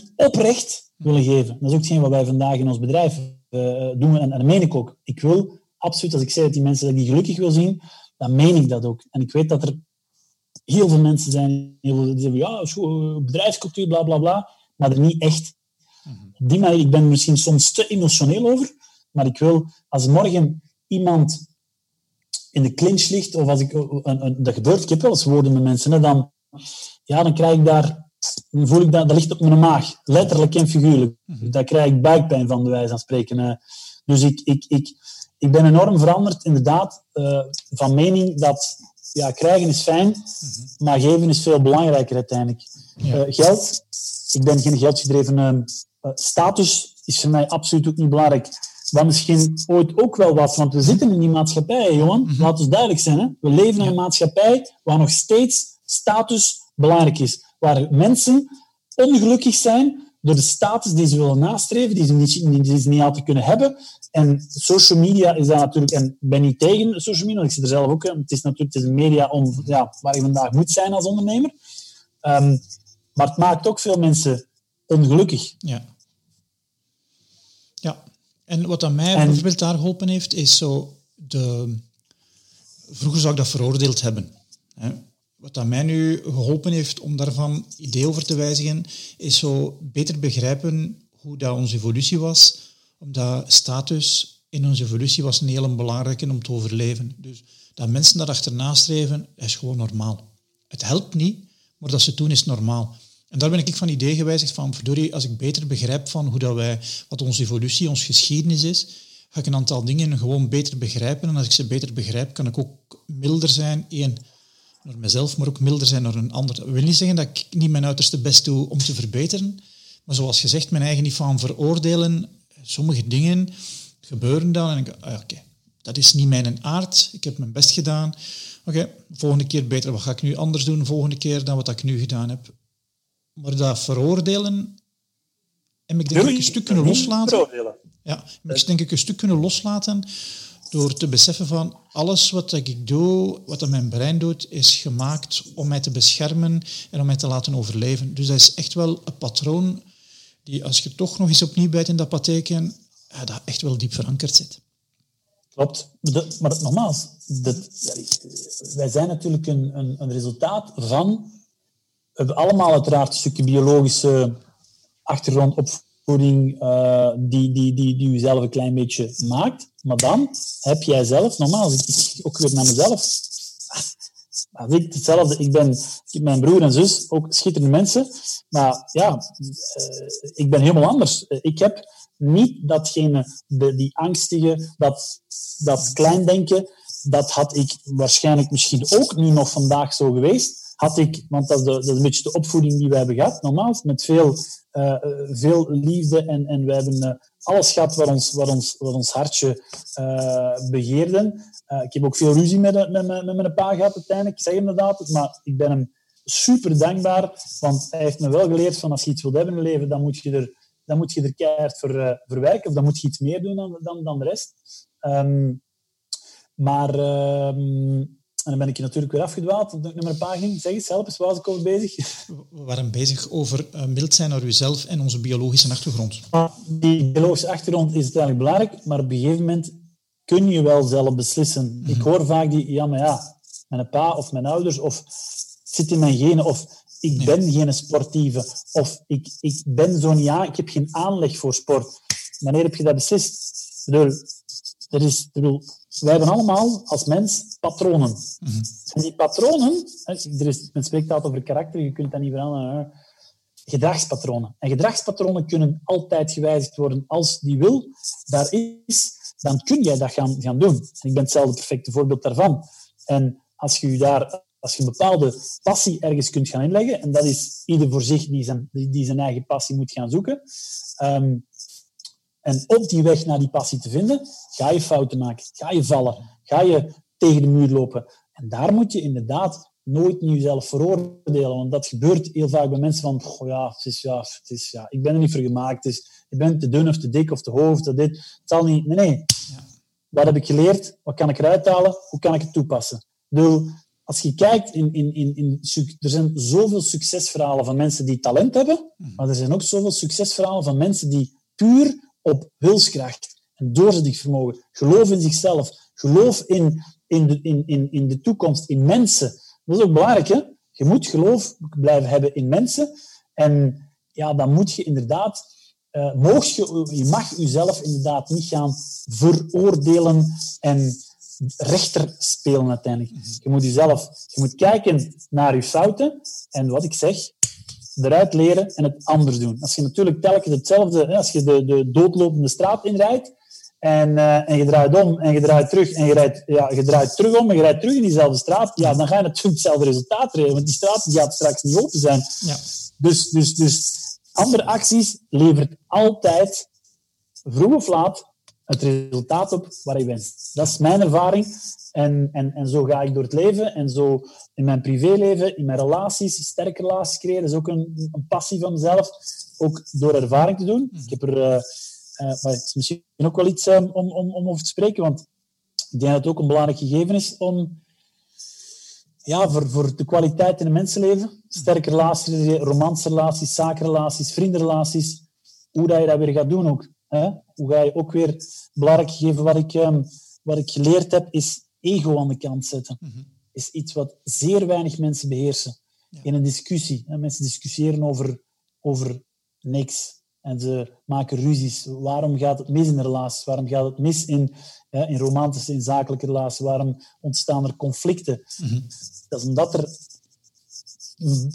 100% oprecht willen geven. Dat is ook hetgeen wat wij vandaag in ons bedrijf uh, doen. En, en dat meen ik ook. Ik wil absoluut, als ik zeg dat die mensen dat ik die gelukkig wil zien, dan meen ik dat ook. En ik weet dat er heel veel mensen zijn die zeggen, ja, bedrijfscultuur, bla bla bla, maar er niet echt. Op die manier, ik ben misschien soms te emotioneel over, maar ik wil, als morgen iemand in de clinch ligt, of als ik, een, een, dat gebeurt, ik heb wel eens woorden met mensen, hè, dan, ja, dan krijg ik daar, dan voel ik dat, dat ligt op mijn maag, letterlijk en figuurlijk. Mm Daar krijg ik buikpijn van, de wijze van spreken. Dus ik, ik, ik, ik ben enorm veranderd, inderdaad, uh, van mening dat ja, krijgen is fijn, mhm. maar geven is veel belangrijker uiteindelijk. Uh, geld, ik ben geen geldgedreven uh, status, is voor mij absoluut ook niet belangrijk. Wat misschien ooit ook wel was, want we zitten in die maatschappij, Johan. Mm -hmm. Laat ons duidelijk zijn. Hè? We leven in een maatschappij waar nog steeds status belangrijk is. Waar mensen ongelukkig zijn door de status die ze willen nastreven, die ze niet, die ze niet altijd kunnen hebben. En social media is daar natuurlijk, en ik ben niet tegen social media, ik zit er zelf ook in. Het is natuurlijk het is een media om, ja, waar je vandaag moet zijn als ondernemer. Um, maar het maakt ook veel mensen ongelukkig. Ja. Ja. En wat aan mij en, bijvoorbeeld daar geholpen heeft, is zo de... Vroeger zou ik dat veroordeeld hebben. Hè? Wat aan mij nu geholpen heeft om daarvan idee over te wijzigen, is zo beter begrijpen hoe dat onze evolutie was. Omdat status in onze evolutie was een heel belangrijke om te overleven. Dus dat mensen daar achterna streven, is gewoon normaal. Het helpt niet, maar dat ze doen is normaal. En daar ben ik van idee gewijzigd van, verdorie, als ik beter begrijp van hoe dat wij, wat onze evolutie, onze geschiedenis is, ga ik een aantal dingen gewoon beter begrijpen. En als ik ze beter begrijp, kan ik ook milder zijn, één, naar mezelf, maar ook milder zijn naar een ander. Dat wil niet zeggen dat ik niet mijn uiterste best doe om te verbeteren, maar zoals gezegd, mijn eigen niet van veroordelen. Sommige dingen gebeuren dan en ik ah, oké, dat is niet mijn aard, ik heb mijn best gedaan. Oké, volgende keer beter, wat ga ik nu anders doen volgende keer dan wat ik nu gedaan heb? Maar dat veroordelen en ik denk ik een stuk kunnen loslaten. Ja, ik denk ik een stuk kunnen loslaten door te beseffen van alles wat ik doe, wat mijn brein doet, is gemaakt om mij te beschermen en om mij te laten overleven. Dus dat is echt wel een patroon die, als je toch nog eens opnieuw bijt in dat patheken, ja, dat echt wel diep verankerd zit. Klopt. maar nogmaals, wij zijn natuurlijk een, een, een resultaat van... We hebben allemaal uiteraard een stukje biologische achtergrond, opvoeding, uh, die, die, die, die u zelf een klein beetje maakt. Maar dan heb jij zelf, normaal, ik ook weer naar mezelf. Als ik hetzelfde, ik ben, mijn broer en zus, ook schitterende mensen, maar ja, uh, ik ben helemaal anders. Ik heb niet datgene, de, die angstige, dat, dat kleindenken, dat had ik waarschijnlijk misschien ook niet nog vandaag zo geweest. Had ik, want dat is, de, dat is een beetje de opvoeding die we hebben gehad, normaal, met veel, uh, veel liefde en, en we hebben uh, alles gehad wat ons, wat ons, wat ons hartje uh, begeerde. ik heb ook veel ruzie met, met, met, mijn pa gehad uiteindelijk, ik zeg inderdaad, maar ik ben hem super dankbaar, want hij heeft me wel geleerd van als je iets wilt hebben in het leven, dan moet je er dan moet je er keihard voor, voor werken, of dan moet je iets meer doen dan, dan, dan de rest. Um, maar, um, en dan ben ik je natuurlijk weer afgedwaald, dat ik nummer een paar ging. Zeg eens, help eens, waar was ik over bezig? We waren bezig over uh, mild zijn naar jezelf en onze biologische achtergrond. Die biologische achtergrond is uiteindelijk belangrijk, maar op een gegeven moment kun je wel zelf beslissen. Mm -hmm. Ik hoor vaak die, ja, maar ja, mijn pa of mijn ouders, of zit in mijn genen, of ik ben geen sportieve. Of ik, ik ben zo'n ja, ik heb geen aanleg voor sport. Wanneer heb je dat beslist? Ik bedoel, er is, bedoel, wij hebben allemaal als mens patronen. Mm -hmm. En die patronen, er is, men spreekt altijd over karakter, je kunt dat niet veranderen. Gedragspatronen. En gedragspatronen kunnen altijd gewijzigd worden als die wil daar is, dan kun jij dat gaan, gaan doen. En ik ben hetzelfde perfecte voorbeeld daarvan. En als je je daar als je een bepaalde passie ergens kunt gaan inleggen, en dat is ieder voor zich die zijn, die zijn eigen passie moet gaan zoeken, um, en op die weg naar die passie te vinden, ga je fouten maken, ga je vallen, ga je tegen de muur lopen. En daar moet je inderdaad nooit niet jezelf veroordelen. Want dat gebeurt heel vaak bij mensen van, oh ja, het is, ja, het is, ja, ik ben er niet voor gemaakt. Dus je bent te dun of te dik of te hoog of dit. Het zal niet... Nee, nee. Ja. Wat heb ik geleerd? Wat kan ik eruit halen? Hoe kan ik het toepassen? Ik bedoel, als je kijkt, in, in, in, in, er zijn zoveel succesverhalen van mensen die talent hebben, mhm. maar er zijn ook zoveel succesverhalen van mensen die puur op wilskracht en doorzettingsvermogen, geloof in zichzelf, geloof in, in, de, in, in, in de toekomst, in mensen. Dat is ook belangrijk, hè? Je moet geloof blijven hebben in mensen. En ja, dan moet je inderdaad... Uh, mocht je, je mag jezelf inderdaad niet gaan veroordelen en rechter spelen uiteindelijk. Mhm. Je moet jezelf... Je moet kijken naar je fouten en wat ik zeg, eruit leren en het anders doen. Als je natuurlijk telkens hetzelfde... Als je de, de doodlopende straat inrijdt, en, uh, en je draait om en je draait terug en je, rijdt, ja, je draait terug om en je rijdt terug in diezelfde straat, ja, dan ga je natuurlijk hetzelfde resultaat rijden, want die straat die gaat straks niet open zijn. Ja. Dus, dus, dus andere acties levert altijd, vroeg of laat, het resultaat op waar je wenst. Dat is mijn ervaring. En, en, en zo ga ik door het leven. En zo in mijn privéleven, in mijn relaties, sterke relaties creëren. Dat is ook een, een passie van mezelf. Ook door ervaring te doen. Ik heb er... Het is misschien ook wel iets um, om, om, om over te spreken, want ik denk dat het ook een belangrijk gegeven is om ja, voor, voor de kwaliteit in een mensenleven, sterke relaties, romansrelaties, zakenrelaties, vriendenrelaties, hoe dat je dat weer gaat doen ook. Hè? Hoe ga je ook weer belangrijk gegeven wat ik, um, wat ik geleerd heb, is ego aan de kant zetten. Mm Is iets wat zeer weinig mensen beheersen. In een discussie. Hè? Mensen discussiëren over, over niks. En ze maken ruzies. Waarom gaat het mis in een relatie? Waarom gaat het mis in, ja, in romantische, in zakelijke relaties? Waarom ontstaan er conflicten? Mhm. Dat is omdat er...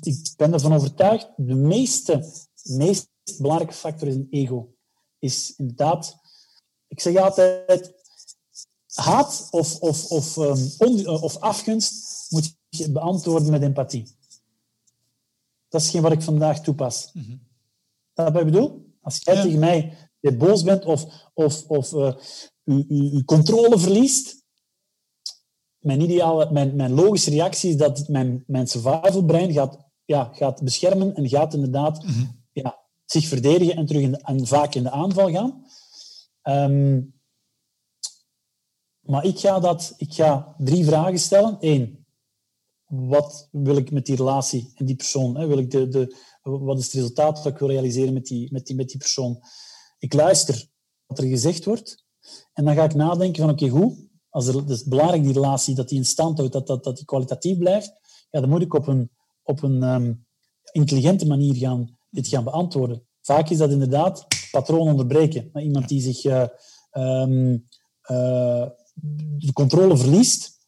Ik ben ervan overtuigd, de meeste, meest belangrijke factor is een ego. Is inderdaad... Ik zeg altijd, haat of, of, of, um, of afgunst moet je beantwoorden met empathie. Dat is geen wat ik vandaag toepas. Mm dat wat ik bedoel? Als jij tegen mij boos bent of, of, of uh, je, controle verliest, mijn, ideale, mijn, mijn logische reactie is dat mijn, mijn survival brein gaat, ja, gaat beschermen en gaat inderdaad mhm. ja, zich verdedigen en, terug in de, en vaak in de aanval gaan. Um, maar ik ga, dat, ik ga drie vragen stellen. Eén, wat wil ik met die relatie en die persoon? Hè? Wil ik de, de, wat is het resultaat dat ik wil realiseren met die, met die, met die persoon? Ik luister wat er gezegd wordt en dan ga ik nadenken van oké, hoe? Als er, het is belangrijk die relatie, dat die in stand houdt, dat, dat, dat die kwalitatief blijft. Ja, dan moet ik op een, op een um, intelligente manier gaan, dit gaan beantwoorden. Vaak is dat inderdaad patroon onderbreken. Iemand die zich uh, um, uh, de controle verliest,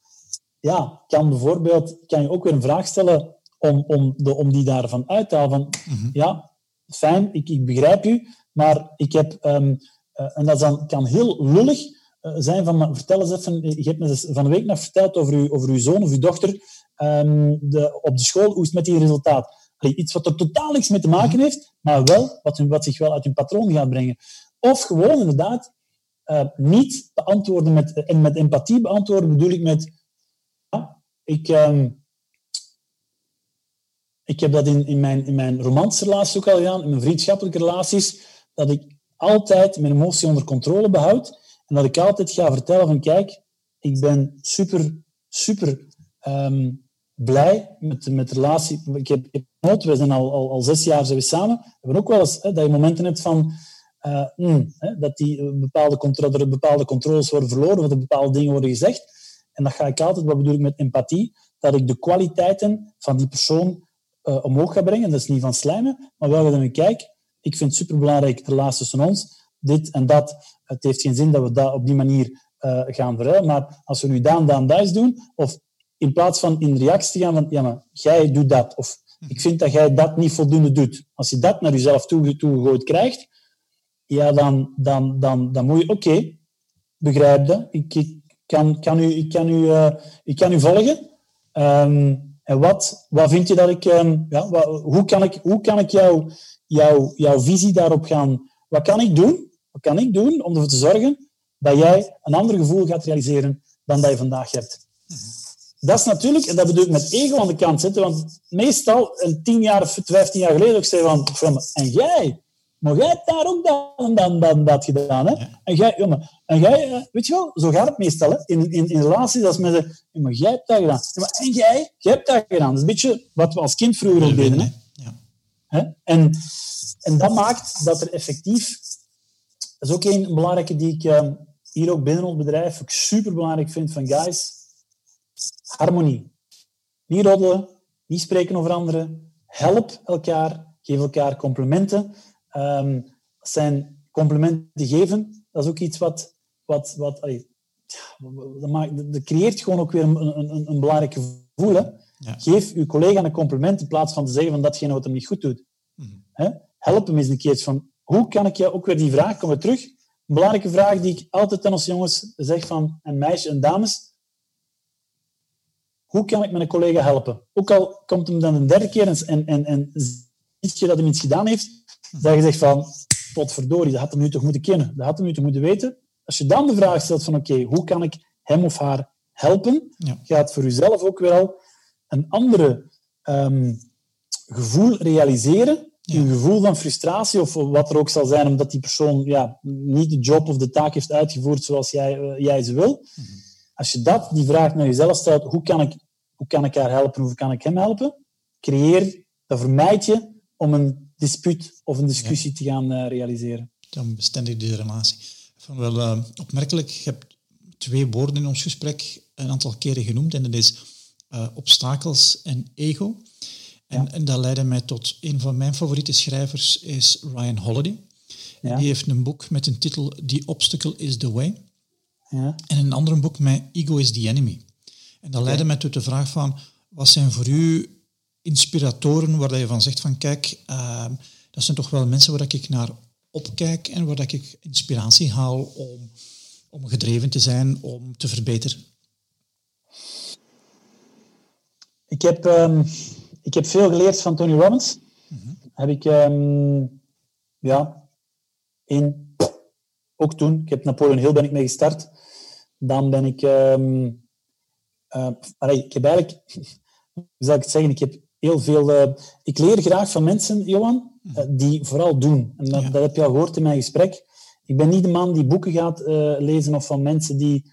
ja, kan bijvoorbeeld kan je ook weer een vraag stellen om, om, de, om die daarvan uit te halen. Van, mhm. Ja, fijn, ik, ik begrijp u, maar ik heb... Um, uh, en dat dan, kan heel lullig uh, zijn van... Vertel eens even, je hebt me van de week nog verteld over, u, over uw zoon of uw dochter um, de, op de school. Hoe is het met die resultaat? Allee, iets wat er totaal niks mee te maken mhm. heeft, maar wel wat, wat zich wel uit hun patroon gaat brengen. Of gewoon inderdaad uh, niet beantwoorden met, en met empathie beantwoorden bedoel ik met... Ik... Um, ik heb dat in, in mijn, in mijn romansrelaties ook al gedaan, in mijn vriendschappelijke relaties, dat ik altijd mijn emotie onder controle behoud en dat ik altijd ga vertellen van kijk, ik ben super, super um, blij met, met de relatie. Ik heb, ik heb we zijn al, al, al, zes jaar zijn we samen. We hebben ook wel eens hè, dat je momenten hebt van uh, mm, hè, dat die bepaalde, controle, er bepaalde controles worden verloren, of er bepaalde dingen worden gezegd. En dat ga ik altijd, wat bedoel ik met empathie, dat ik de kwaliteiten van die persoon uh, omhoog ga brengen. Dat is niet van slijmen, maar wel dat ik kijk, ik vind het superbelangrijk, de relatie tussen ons, dit en dat. Het heeft geen zin dat we dat op die manier gaan verruilen, maar als we nu dan, dan, dat doen, of in plaats van in reactie te gaan van, ja, jij doet dat, of ik vind dat jij dat niet voldoende doet. Als je dat naar jezelf toegegooid krijgt, ja, dan, dan, dan, dan moet je, oké, begrijp dat, ik, ik, kan, kan u, ik, kan u, uh, ik kan u volgen. Um, en wat, wat vind je dat ik... Um, ja, wat, hoe kan ik, hoe kan ik jou, jou, jouw visie daarop gaan... Wat kan ik doen? Wat kan ik doen om ervoor te zorgen dat jij een ander gevoel gaat realiseren dan dat je vandaag hebt? dat is natuurlijk, en dat bedoel ik met ego aan de kant zetten, want meestal, een tien jaar of vijftien jaar geleden, ook zei van en jij, maar jij hebt daar ook dan, dan, dan dat gedaan. Hè? En jij, jongen, en jij, eh, weet je wel, zo gaat het meestal. Hè? In, in, in relaties, als mensen, maar jij hebt dat gedaan. En jij, jij hebt dat gedaan. Dat is een beetje wat we als kind vroeger al deden. Hè? Ja. Hè? En, en dat maakt dat er effectief, dat is ook een belangrijke die ik uh, hier ook binnen ons bedrijf ook super belangrijk vind van guys, harmonie. Niet roddelen, niet spreken over anderen, help elkaar, geef elkaar complimenten. Um, zijn complimenten geven, dat is ook iets wat, wat, wat allee, dat, maakt, dat creëert gewoon ook weer een, een, een belangrijk gevoel. Hè? Ja. Geef uw collega een compliment in plaats van te zeggen van datgene wat hem niet goed doet. Mm Help hem eens een keer van hoe kan ik je ook weer die vraag komen terug. Een belangrijke vraag die ik altijd aan onze jongens zeg van en meisjes en dames. Hoe kan ik mijn collega helpen? Ook al komt hem dan een derde keer en, en, en, en ziet je dat hij iets gedaan heeft, dat je zegt van, potverdorie, dat had hem nu toch moeten kennen. Dat had hem nu toch moeten weten. Als je dan de vraag stelt van, oké, hoe kan ik hem of haar helpen? Ja. Gaat voor jezelf ook wel een andere um, gevoel realiseren. Een gevoel van frustratie of wat er ook zal zijn, omdat die persoon ja, niet de job of de taak heeft uitgevoerd zoals jij, uh, jij ze wil. Mhm. Als je dat, die vraag naar jezelf stelt, hoe kan, ik, hoe kan ik haar helpen, hoe kan ik hem helpen? Creëer, dat vermijd je om een dispuut of een discussie te gaan uh, realiseren. Dan bestendig die relatie. Van wel uh, opmerkelijk, je hebt twee woorden in ons gesprek een aantal keren genoemd en dat is uh, obstakels en ego. En, ja. en, dat leidde mij tot een van mijn favoriete schrijvers is Ryan Holiday. Ja. Die heeft een boek met een titel The Obstacle is the Way. Ja. En een ander boek met Ego is the Enemy. En dat leidde mij tot de vraag van, wat zijn voor u inspiratoren waar je van zegt van kijk, uh, dat zijn toch wel mensen waar ik naar opkijk en waar ik inspiratie haal om, om gedreven te zijn, om te verbeteren? Ik heb, um, ik heb veel geleerd van Tony Robbins. Mm -hmm. Heb ik, um, ja, in, ook toen, ik heb Napoleon Hill ben ik mee gestart. Dan ben ik, um, uh, allee, ik heb eigenlijk, hoe zal ik het zeggen, ik heb heel veel... Uh, ik leer graag van mensen, Johan, uh, die vooral doen. En dat, ja. dat, heb je al gehoord in mijn gesprek. Ik ben niet de man die boeken gaat uh, lezen of van mensen die,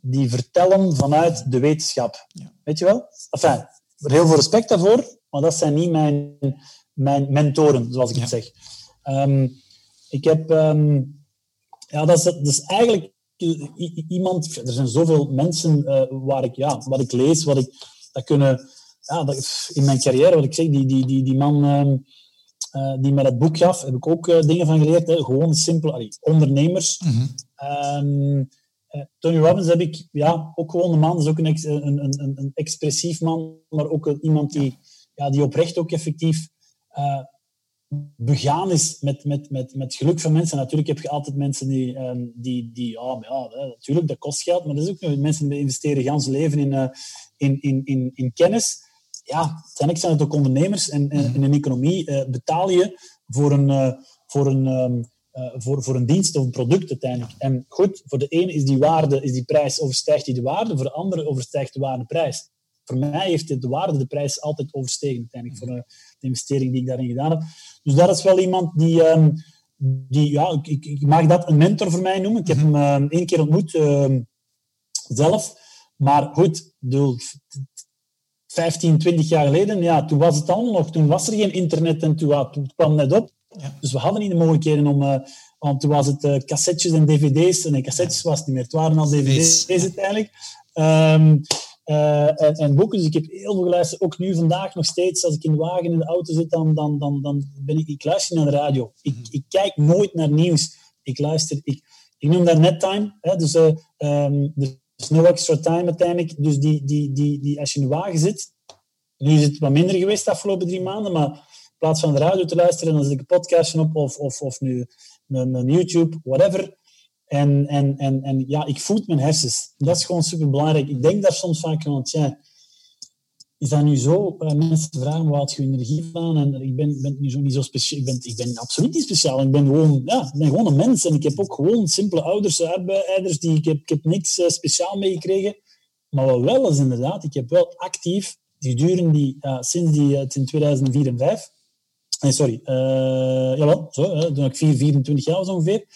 die vertellen vanuit de wetenschap. Ja. Weet je wel? Enfin, heel veel respect daarvoor, maar dat zijn niet mijn, mijn mentoren, zoals ik ja. het zeg. Um, ik heb... Um, ja, dat is, dat is eigenlijk iemand... Er zijn zoveel mensen waar ik, ja, wat ik lees, wat ik... Dat kunnen ja, dat, in mijn carrière, wat ik zeg, die, die, die, die man uh, die mij dat boek gaf, heb ik ook uh, dingen van geleerd. Hè. Gewoon simpel, allee, ondernemers. Mm -hmm. um, uh, Tony Robbins heb ik ja, ook gewoon een man, dat is ook een, ex, een, een, een, expressief man, maar ook iemand die, ja, die oprecht ook effectief begaan is met, met, met, met geluk van mensen. Natuurlijk heb je altijd mensen die, um, die, die ja, ja, natuurlijk, dat kost geld, maar dat is ook mensen die investeren gans leven in, in, in, in, in kennis ja, uiteindelijk zijn het ook ondernemers. En, en in een economie uh, betaal je voor een, uh, voor, een, um, uh, voor, voor een dienst of een product uiteindelijk. En goed, voor de ene is die waarde, is die prijs, overstijgt die de waarde. Voor de andere overstijgt de waarde de prijs. Voor mij heeft de waarde de prijs altijd overstegen uiteindelijk. Voor de, de investering die ik daarin gedaan heb. Dus dat is wel iemand die... Um, die ja, ik, ik, mag dat een mentor voor mij noemen. Ik heb hem um, één keer ontmoet ehm, zelf. Maar goed, bedoel, 15, 20 jaar geleden, ja, toen was het allemaal nog. Toen was er geen internet en toen, ja, toen kwam het net op. Ja. Dus we hadden niet de mogelijkheden om... Uh, want toen was het uh, cassettes en dvd's. Nee, cassettes was het niet meer. Het waren al dvd's ja. uiteindelijk. Um, uh, en, en, boeken. Dus ik heb heel veel geluisterd. Ook nu vandaag nog steeds. Als ik in de wagen in de auto zit, dan, dan, dan, dan ben ik... Ik luister naar de radio. Ik, mhm. ik kijk nooit naar nieuws. Ik luister... Ik, ik noem dat nettime. Hè, dus um, de is no extra time uiteindelijk. Dus die, die, die, die, als je in de wagen zit, nu is het wat minder geweest de afgelopen drie maanden, maar in plaats van de radio te luisteren, dan zet ik een podcastje op of, of, of nu een, YouTube, whatever. En, en, en, en ja, ik voed mijn hersens. Dat is gewoon super belangrijk. Ik denk daar soms vaak want ja, is dat nu zo? Uh, mensen vragen, waar had je energie van? En ik ben, ben nu zo niet zo speciaal. Ik ben, ik ben absoluut niet speciaal. Ik ben gewoon, ja, ben gewoon een mens. En ik heb ook gewoon simpele ouders, arbeiders, die ik heb, ik heb niks uh, speciaal meegekregen. Maar wat wel is inderdaad, ik heb wel actief, gedurende die, sinds die, uh, in 2004 en 5, nee, sorry, uh, jawel, zo, toen ik 4, 24 jaar was ongeveer,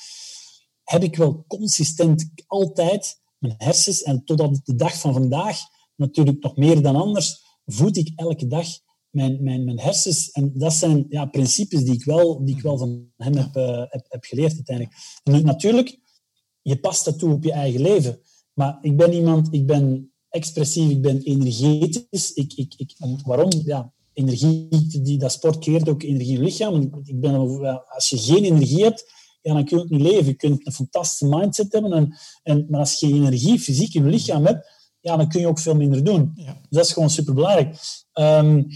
heb ik wel consistent altijd mijn hersens, en totdat de dag van vandaag, natuurlijk nog meer dan anders, voed ik elke dag mijn, mijn, mijn hersens. En dat zijn ja, principes die ik wel, die ik wel van hem heb, uh, heb, heb geleerd uiteindelijk. En natuurlijk, je past dat toe op je eigen leven. Maar ik ben iemand, ik ben expressief, ik ben energetisch. Ik, ik, ik, waarom? Ja, energie, die, dat sport creëert ook energie in je lichaam. Ik ben, als je geen energie hebt, ja, dan kun je niet leven. Je kunt een fantastische mindset hebben, en, en, maar als je geen energie fysiek in je lichaam hebt, ja, dan kun je ook veel minder doen. Ja. Dus dat is gewoon superbelangrijk. Um,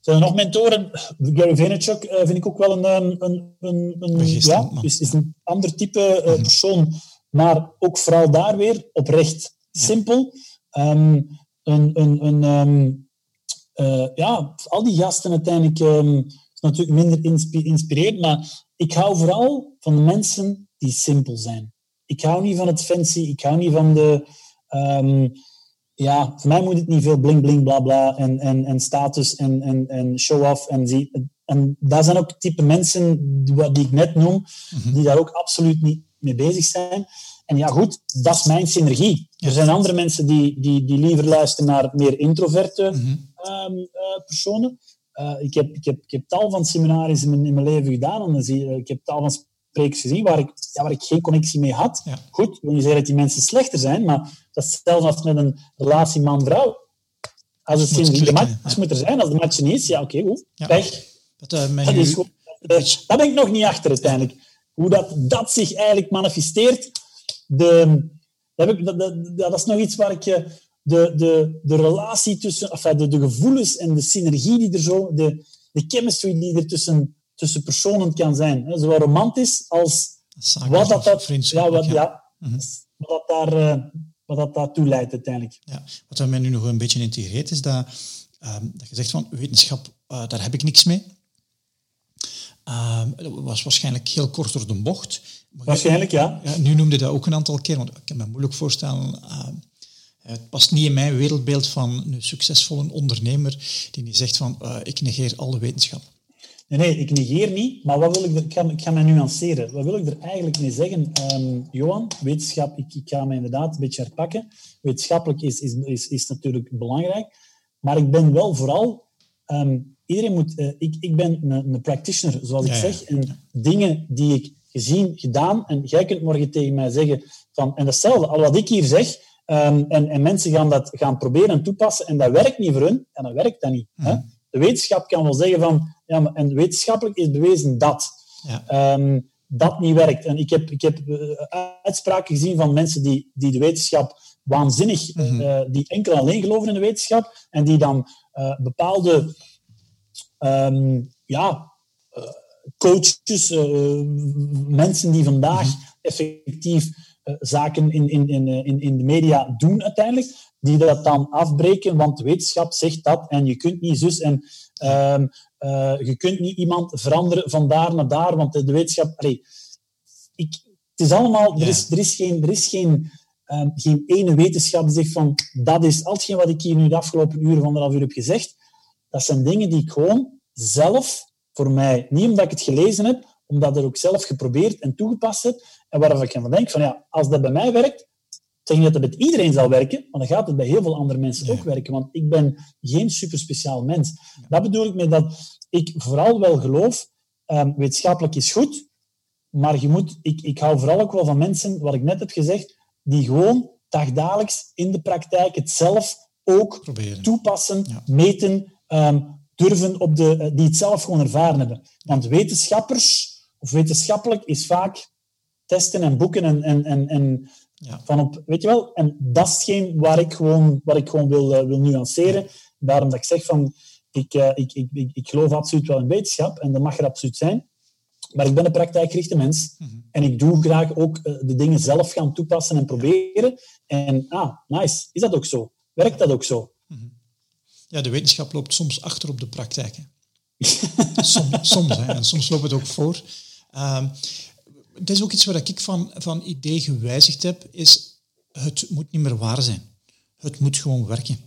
zijn er nog mentoren? Gary Vaynerchuk uh, vind ik ook wel een, ehm, een, een, een ja, is, is een ander type uh, persoon, maar ook vooral daar weer oprecht simpel. Um, een, een, een, um, uh, ja, al die gasten uiteindelijk um, is natuurlijk minder inspirerend, maar ik hou vooral van de mensen die simpel zijn. Ik hou niet van het fancy, ik hou niet van de ja, voor mij moet het niet veel bling bling bla bla en, en, en status en, en, en show-off. En, zie, en daar zijn ook type mensen die, die ik net noem, mhm. die daar ook absoluut niet mee bezig zijn. En ja, goed, dat is mijn synergie. Er zijn andere mensen die, die, die liever luisteren naar meer introverte mhm. ehm, eh, personen. Uh, ik, heb, ik, heb, ik heb tal van seminaries in mijn, in mijn leven gedaan. En dan zie je, ik heb tal van gezien waar ik, ja, waar ik geen connectie mee had. Goed, ik wil niet zeggen dat die mensen slechter zijn, maar dat is hetzelfde als met een relatie man-vrouw. Als het sinds de match moet er zijn, als de match niet is, ja oké, okay, goed, pech. Dat, uh, dat, is goed. Uh, daar ben ik nog niet achter uiteindelijk. Hoe dat, dat zich eigenlijk manifesteert, de, dat, ik, dat, dat, dat, is nog iets waar ik... Eh, de, de, de relatie tussen... Enfin, de, de gevoelens en de synergie die er zo... De, de chemistry die er tussen tussen personen kan zijn. Hè, zowel romantisch als wat dat, dat, ja, wat, ja. Mhm. wat dat daar, uh, wat dat daartoe leidt uiteindelijk. Ja. Wat mij nu nog een beetje integreert is dat, uh, dat je zegt van wetenschap, uh, daar heb ik niks mee. Ehm, dat was waarschijnlijk heel kort door de bocht. waarschijnlijk, ja. ja. Nu noemde dat ook een aantal keer, want ik kan me moeilijk voorstellen... Ehm, het past niet in mijn wereldbeeld van een succesvolle ondernemer die niet zegt van uh, ik negeer alle wetenschap. Nee, nee, ik negeer niet, maar wat wil ik, er, ik, ga, ik ga mij nuanceren. Wat wil ik er eigenlijk mee zeggen, um, Johan? Wetenschap, ik, ik ga me inderdaad een beetje herpakken. Wetenschappelijk is, is, is, is natuurlijk belangrijk, maar ik ben wel vooral... Um, iedereen moet... Uh, ik, ik ben een, een practitioner, zoals ik zeg. En dingen die ik gezien, gedaan... En jij kunt morgen tegen mij zeggen van... En datzelfde, al wat ik hier zeg... Um, en, en mensen gaan dat gaan proberen en toepassen en dat werkt niet voor hun, en dan werkt dat niet. Hè? Mhm. De wetenschap kan wel zeggen van ja, maar, en wetenschappelijk is bewezen dat ja. um, dat niet werkt. En ik heb, ik heb uh, uitspraken gezien van mensen die, die de wetenschap waanzinnig, uh, die enkel alleen geloven in de wetenschap en die dan uh, bepaalde um, ja, coaches, mensen die vandaag mhm. effectief zaken in, in, in, in de media doen uiteindelijk, die dat dan afbreken, want de wetenschap zegt dat en je kunt niet zus en um, uh, je kunt niet iemand veranderen van daar naar daar, want de, wetenschap... Allee, ik, het is allemaal... Er, is, er is geen, er is geen, um, geen ene wetenschap die zegt van dat is al hetgeen wat ik hier nu de afgelopen uren, van anderhalf uur heb gezegd. Dat zijn dingen die ik gewoon zelf, voor mij, niet omdat ik het gelezen heb, omdat ik het ook zelf geprobeerd en toegepast heb, en waarvan ik van denk van ja, als dat bij mij werkt, zeg niet dat het bij iedereen zal werken, maar dan gaat het bij heel veel andere mensen ook werken. Want ik ben geen super speciaal mens. Dat bedoel ik met dat ik vooral wel geloof, um, wetenschappelijk is goed, maar je moet, ik, ik hou vooral ook wel van mensen, wat ik net heb gezegd, die gewoon dagdagelijks in de praktijk het zelf ook Proberen. toepassen, meten, um, durven op de, eh, die het zelf gewoon ervaren hebben. Want wetenschappers, of wetenschappelijk, is vaak testen en boeken en, en, en, en ja. Van op, weet je wel? En dat is hetgeen waar ik gewoon, waar ik gewoon wil, uh, wil nuanceren. Daarom dat ik zeg van, ik, uh, ik, ik, ik, ik, geloof absoluut wel in wetenschap en dat mag er absoluut zijn. Maar ik ben een praktijkgerichte mens. Mm -hmm. En ik doe graag ook uh, de dingen zelf gaan toepassen en proberen. En ah, nice. Is dat ook zo? Werkt dat ook zo? Mm -hmm. Ja, de wetenschap loopt soms achter op de praktijk. soms, soms hè. en soms loopt het ook voor. Um, het is ook iets waar ik van, van idee gewijzigd heb, is het moet niet meer waar zijn. Het moet gewoon werken.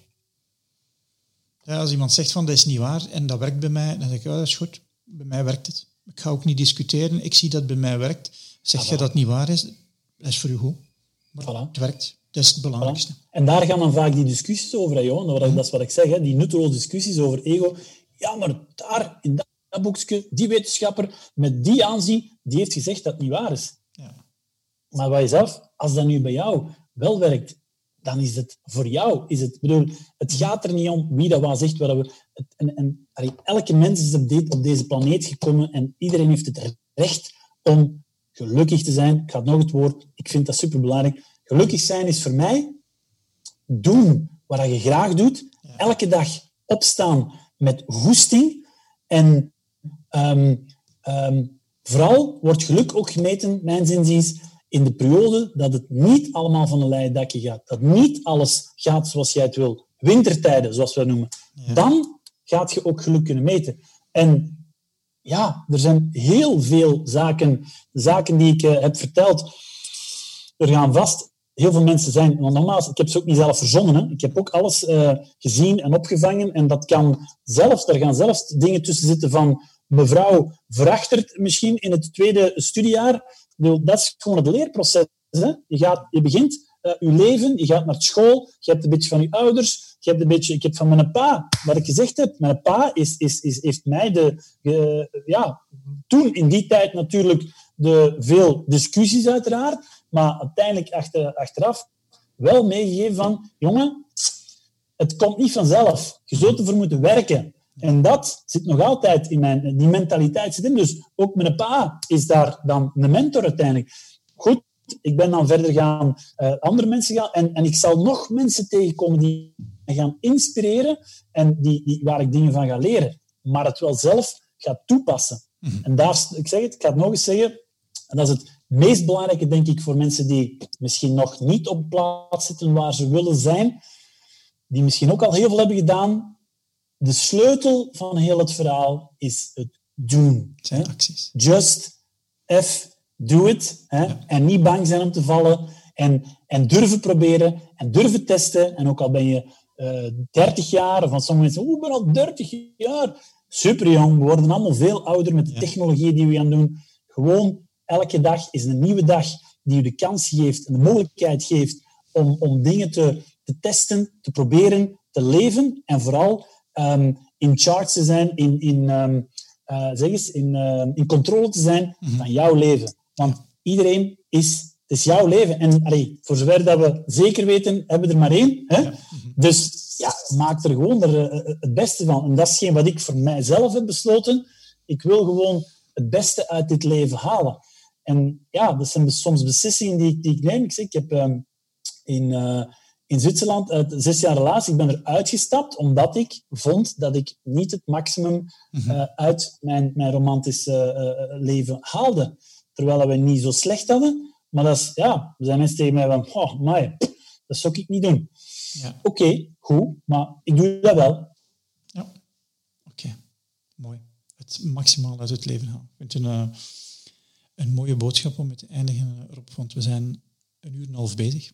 Ja, als iemand zegt van dat is niet waar en dat werkt bij mij, dan zeg ik, ja, dat is goed. Bij mij werkt het. Ik ga ook niet discussiëren. Ik zie dat het bij mij werkt. Zeg je dat het niet waar is, dat is voor u goed. Maar Voilà. het werkt. Dat is het belangrijkste. En daar gaan dan vaak die discussies over, hè, Johan. Dat, dat is wat ik zeg, hè, die nutteloze discussies over ego. Ja, maar daar, in dat, dat boekje, die wetenschapper met die aanzien, die heeft gezegd dat het niet waar is. Ja. Maar wat is af, als dat nu bij jou wel werkt, dan is het voor jou. Is het, bedoel, het gaat er niet om wie dat wat zegt. Wat we, het, en, en, elke mens is op, dit, op deze planeet gekomen en iedereen heeft het recht om gelukkig te zijn. Ik ga nog het woord, ik vind dat superbelangrijk. Gelukkig zijn is voor mij doen wat je graag doet. Elke dag opstaan met goesting. En ehm, ehm, vooral wordt geluk ook gemeten, mijn zinziens, in de periode dat het niet allemaal van een leien dakje gaat. Dat niet alles gaat zoals jij het wil. Wintertijden, zoals we dat noemen. Dan gaat je ook geluk kunnen meten. En ja, er zijn heel veel zaken, zaken die ik eh, heb verteld. Er gaan vast heel veel mensen zijn. Want nogmaals, ik heb ze ook niet zelf verzonnen. Hè. Ik heb ook alles eh, gezien en opgevangen. En dat kan zelfs, daar gaan zelfs dingen tussen zitten van mevrouw verachtert misschien in het tweede studiejaar. Dat is gewoon het leerproces. Hè. Je, gaat, je begint uh, je leven, je gaat naar school, je hebt een beetje van je ouders, je hebt een beetje, ik heb van mijn pa, wat ik gezegd heb, mijn pa is, is, is, heeft mij de, ja, toen in die tijd natuurlijk de veel discussies uiteraard, maar uiteindelijk achter, achteraf wel meegegeven van, jongen, het komt niet vanzelf. Je zult ervoor moeten werken. En dat zit nog altijd in mijn... Die mentaliteit zit in. Dus ook mijn pa is daar dan een mentor uiteindelijk. Goed, ik ben dan verder gaan uh, andere mensen gaan... En, en ik zal nog mensen tegenkomen die me gaan inspireren en die, die, waar ik dingen van ga leren. Maar het wel zelf gaat toepassen. Mm -hmm. En daar, ik zeg het, ik ga het nog eens zeggen, en dat is het meest belangrijke, denk ik, voor mensen die misschien nog niet op plaats zitten waar ze willen zijn, die misschien ook al heel veel hebben gedaan. De sleutel van heel het verhaal is het doen. Acties. Just F, do it. Hè? Ja. En niet bang zijn om te vallen. En, en durven proberen. En durven testen. En ook al ben je uh, 30 jaar, of van sommige mensen, oeh, ik ben al 30 jaar. Super jong, we worden allemaal veel ouder met de ja. technologie die we gaan doen. Gewoon elke dag is een nieuwe dag die je de kans geeft en de mogelijkheid geeft om, om dingen te, te testen, te proberen, te leven en vooral um, in charge te zijn, in, in, um, uh, zeg eens, in, uh, in controle te zijn mm -hmm. van jouw leven. Want iedereen is, het is jouw leven. En allee, voor zover dat we zeker weten, hebben we er maar één. Hè? Ja. Mm -hmm. Dus ja, maak er gewoon er, uh, het beste van. En dat is geen wat ik voor mijzelf heb besloten. Ik wil gewoon het beste uit dit leven halen. En ja, dat zijn soms beslissingen die, die ik neem. Ik, zeg, ik heb in, in Zwitserland uit zes jaar relatie, ik ben er uitgestapt omdat ik vond dat ik niet het maximum uh, uit mijn, mijn romantische uh, leven haalde. Terwijl we niet zo slecht hadden. Maar dat is, ja, er zijn mensen tegen mij van, oh, maar dat zou ik niet doen. Ja. Oké, okay, goed, maar ik doe dat wel. Ja, oké. Okay. Mooi. Het maximaal uit het leven halen. Ik vind een, een mooie boodschap om mee te eindigen, Rob, want we zijn een uur en een half bezig.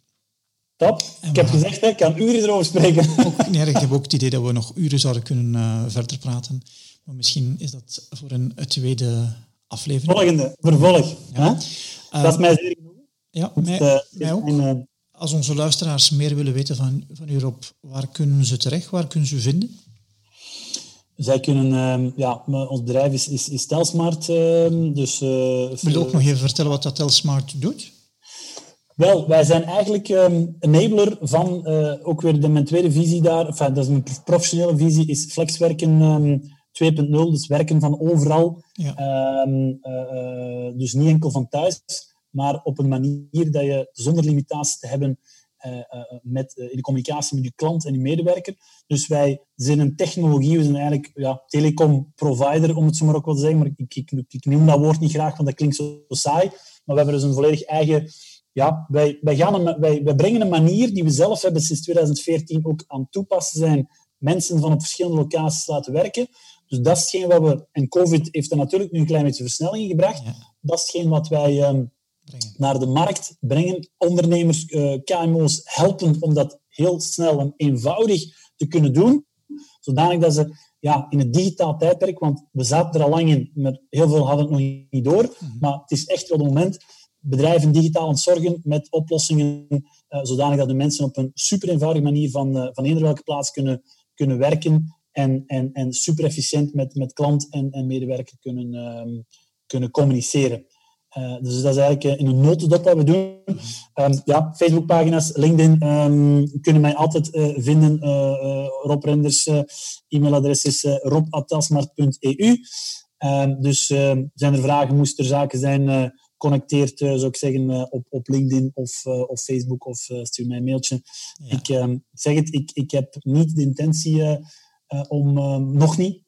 En ik heb gezegd, hè, ik kan uren erover spreken. Ook, nee, ik heb ook het idee dat we nog uren zouden kunnen uh, verder praten. Maar misschien is dat voor een, een tweede aflevering. Volgende, vervolg. Ja. Uh, dat is mij zeer genoeg. Ja, mij, uh, mij ook. Als onze luisteraars meer willen weten van, van u, Rob, waar kunnen ze terecht? Waar kunnen ze u vinden? Zij kunnen, uh, ja, ons bedrijf is, is, is Telsmart. Uh, dus, Wil je ook nog even vertellen wat dat Telsmart doet? Wel, wij zijn eigenlijk um, enabler van, ook weer de, mijn tweede visie daar, enfin, dat is mijn professionele visie, is flexwerken um, 2.0, dus werken van overal. Ja. Um, dus niet enkel van thuis, maar op een manier dat je zonder limitatie te hebben uh, met, in de communicatie met je klant en je medewerker. Dus wij zijn een technologie, we zijn eigenlijk ja, telecom-provider, om het zo maar ook wel te zeggen. Maar ik, ik, ik, noem dat woord niet graag, want dat klinkt zo, zo saai. Maar we hebben dus een volledig eigen... Ja, wij, wij, gaan een, wij, wij brengen een manier die we zelf hebben sinds 2014 ook aan het toepassen zijn. Mensen van op verschillende locaties laten werken. Dus dat is hetgeen wat we... En COVID heeft er natuurlijk nu een klein beetje versnelling gebracht. Ja. Dat is hetgeen wat wij... Um, naar de markt brengen, ondernemers, uh, KMO's helpen om dat heel snel en eenvoudig te kunnen doen, zodanig dat ze ja, in het digitaal tijdperk, want we zaten er al lang in, maar heel veel hadden het nog niet door, mhm. maar het is echt wel het moment bedrijven digitaal aan het zorgen met oplossingen, uh, zodanig dat de mensen op een super eenvoudige manier van, uh, van eender welke plaats kunnen, kunnen werken en, en, en super efficiënt met, met klant en, en medewerker kunnen, um, kunnen communiceren. Uh, dus dat is eigenlijk in een notendop wat we doen. Um, ja, Facebookpagina's, LinkedIn um, kunnen mij altijd vinden. Uh, Rob Renders, e-mailadres is rob.telsmart.eu. dus zijn er vragen, moesten er zaken zijn connecteert, uh, zou ik zeggen, uh, op, op LinkedIn of, uh, of Facebook of stuur mij een mailtje. Ja. Ik um, zeg het, ik, ik heb niet de intentie om, nog niet,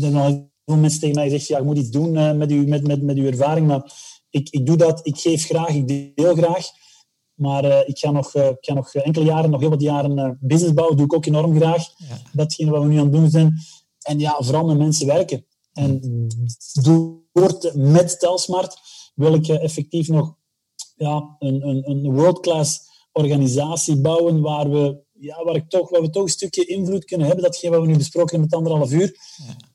er zijn veel mensen tegen mij gezegd, ja, je moet iets doen met, uw, met, met, met uw ervaring, maar ik, ik doe dat, ik geef graag, ik deel graag. Maar uh, ik, ga nog, uh, ik ga nog enkele jaren, nog heel wat jaren uh, business bouwen. doe ik ook enorm graag. Ja. Datgene wat we nu aan het doen zijn. En ja, vooral met mensen werken. En door met Telsmart wil ik effectief nog ja, een, een, een world-class organisatie bouwen waar we, ja, waar, ik toch, waar we toch een stukje invloed kunnen hebben. Datgene wat we nu besproken hebben met anderhalf uur.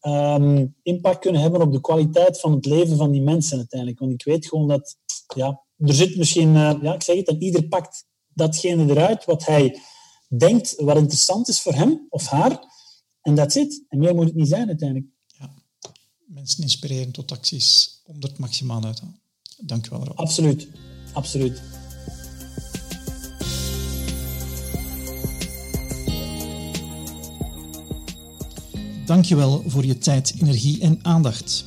Ja. Um, impact kunnen hebben op de kwaliteit van het leven van die mensen uiteindelijk. Want ik weet gewoon dat, ja, er zit misschien, uh, ja, ik zeg het, en ieder pakt datgene eruit wat hij denkt wat interessant is voor hem of haar. En dat zit. En meer moet het niet zijn uiteindelijk. Ja. Mensen inspireren tot acties om er het maximaal uit te halen. Dank u wel, Rob. Absoluut. Absoluut. Dank je wel voor je tijd, energie en aandacht.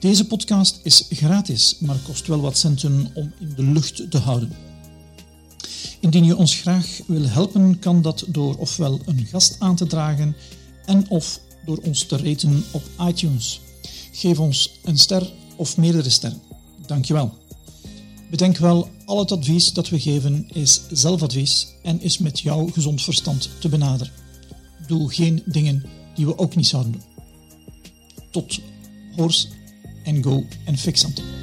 Deze podcast is gratis, maar kost wel wat centen om in de lucht te houden. Indien je ons graag wil helpen, kan dat door ofwel een gast aan te dragen en of door ons te raten op iTunes. Geef ons een ster of meerdere sterren. Dankjewel. Bedenk wel, al het advies dat we geven is zelfadvies en is met jouw gezond verstand te benaderen. Doe geen dingen die we ook niet zouden doen. Tot hoors en go en aan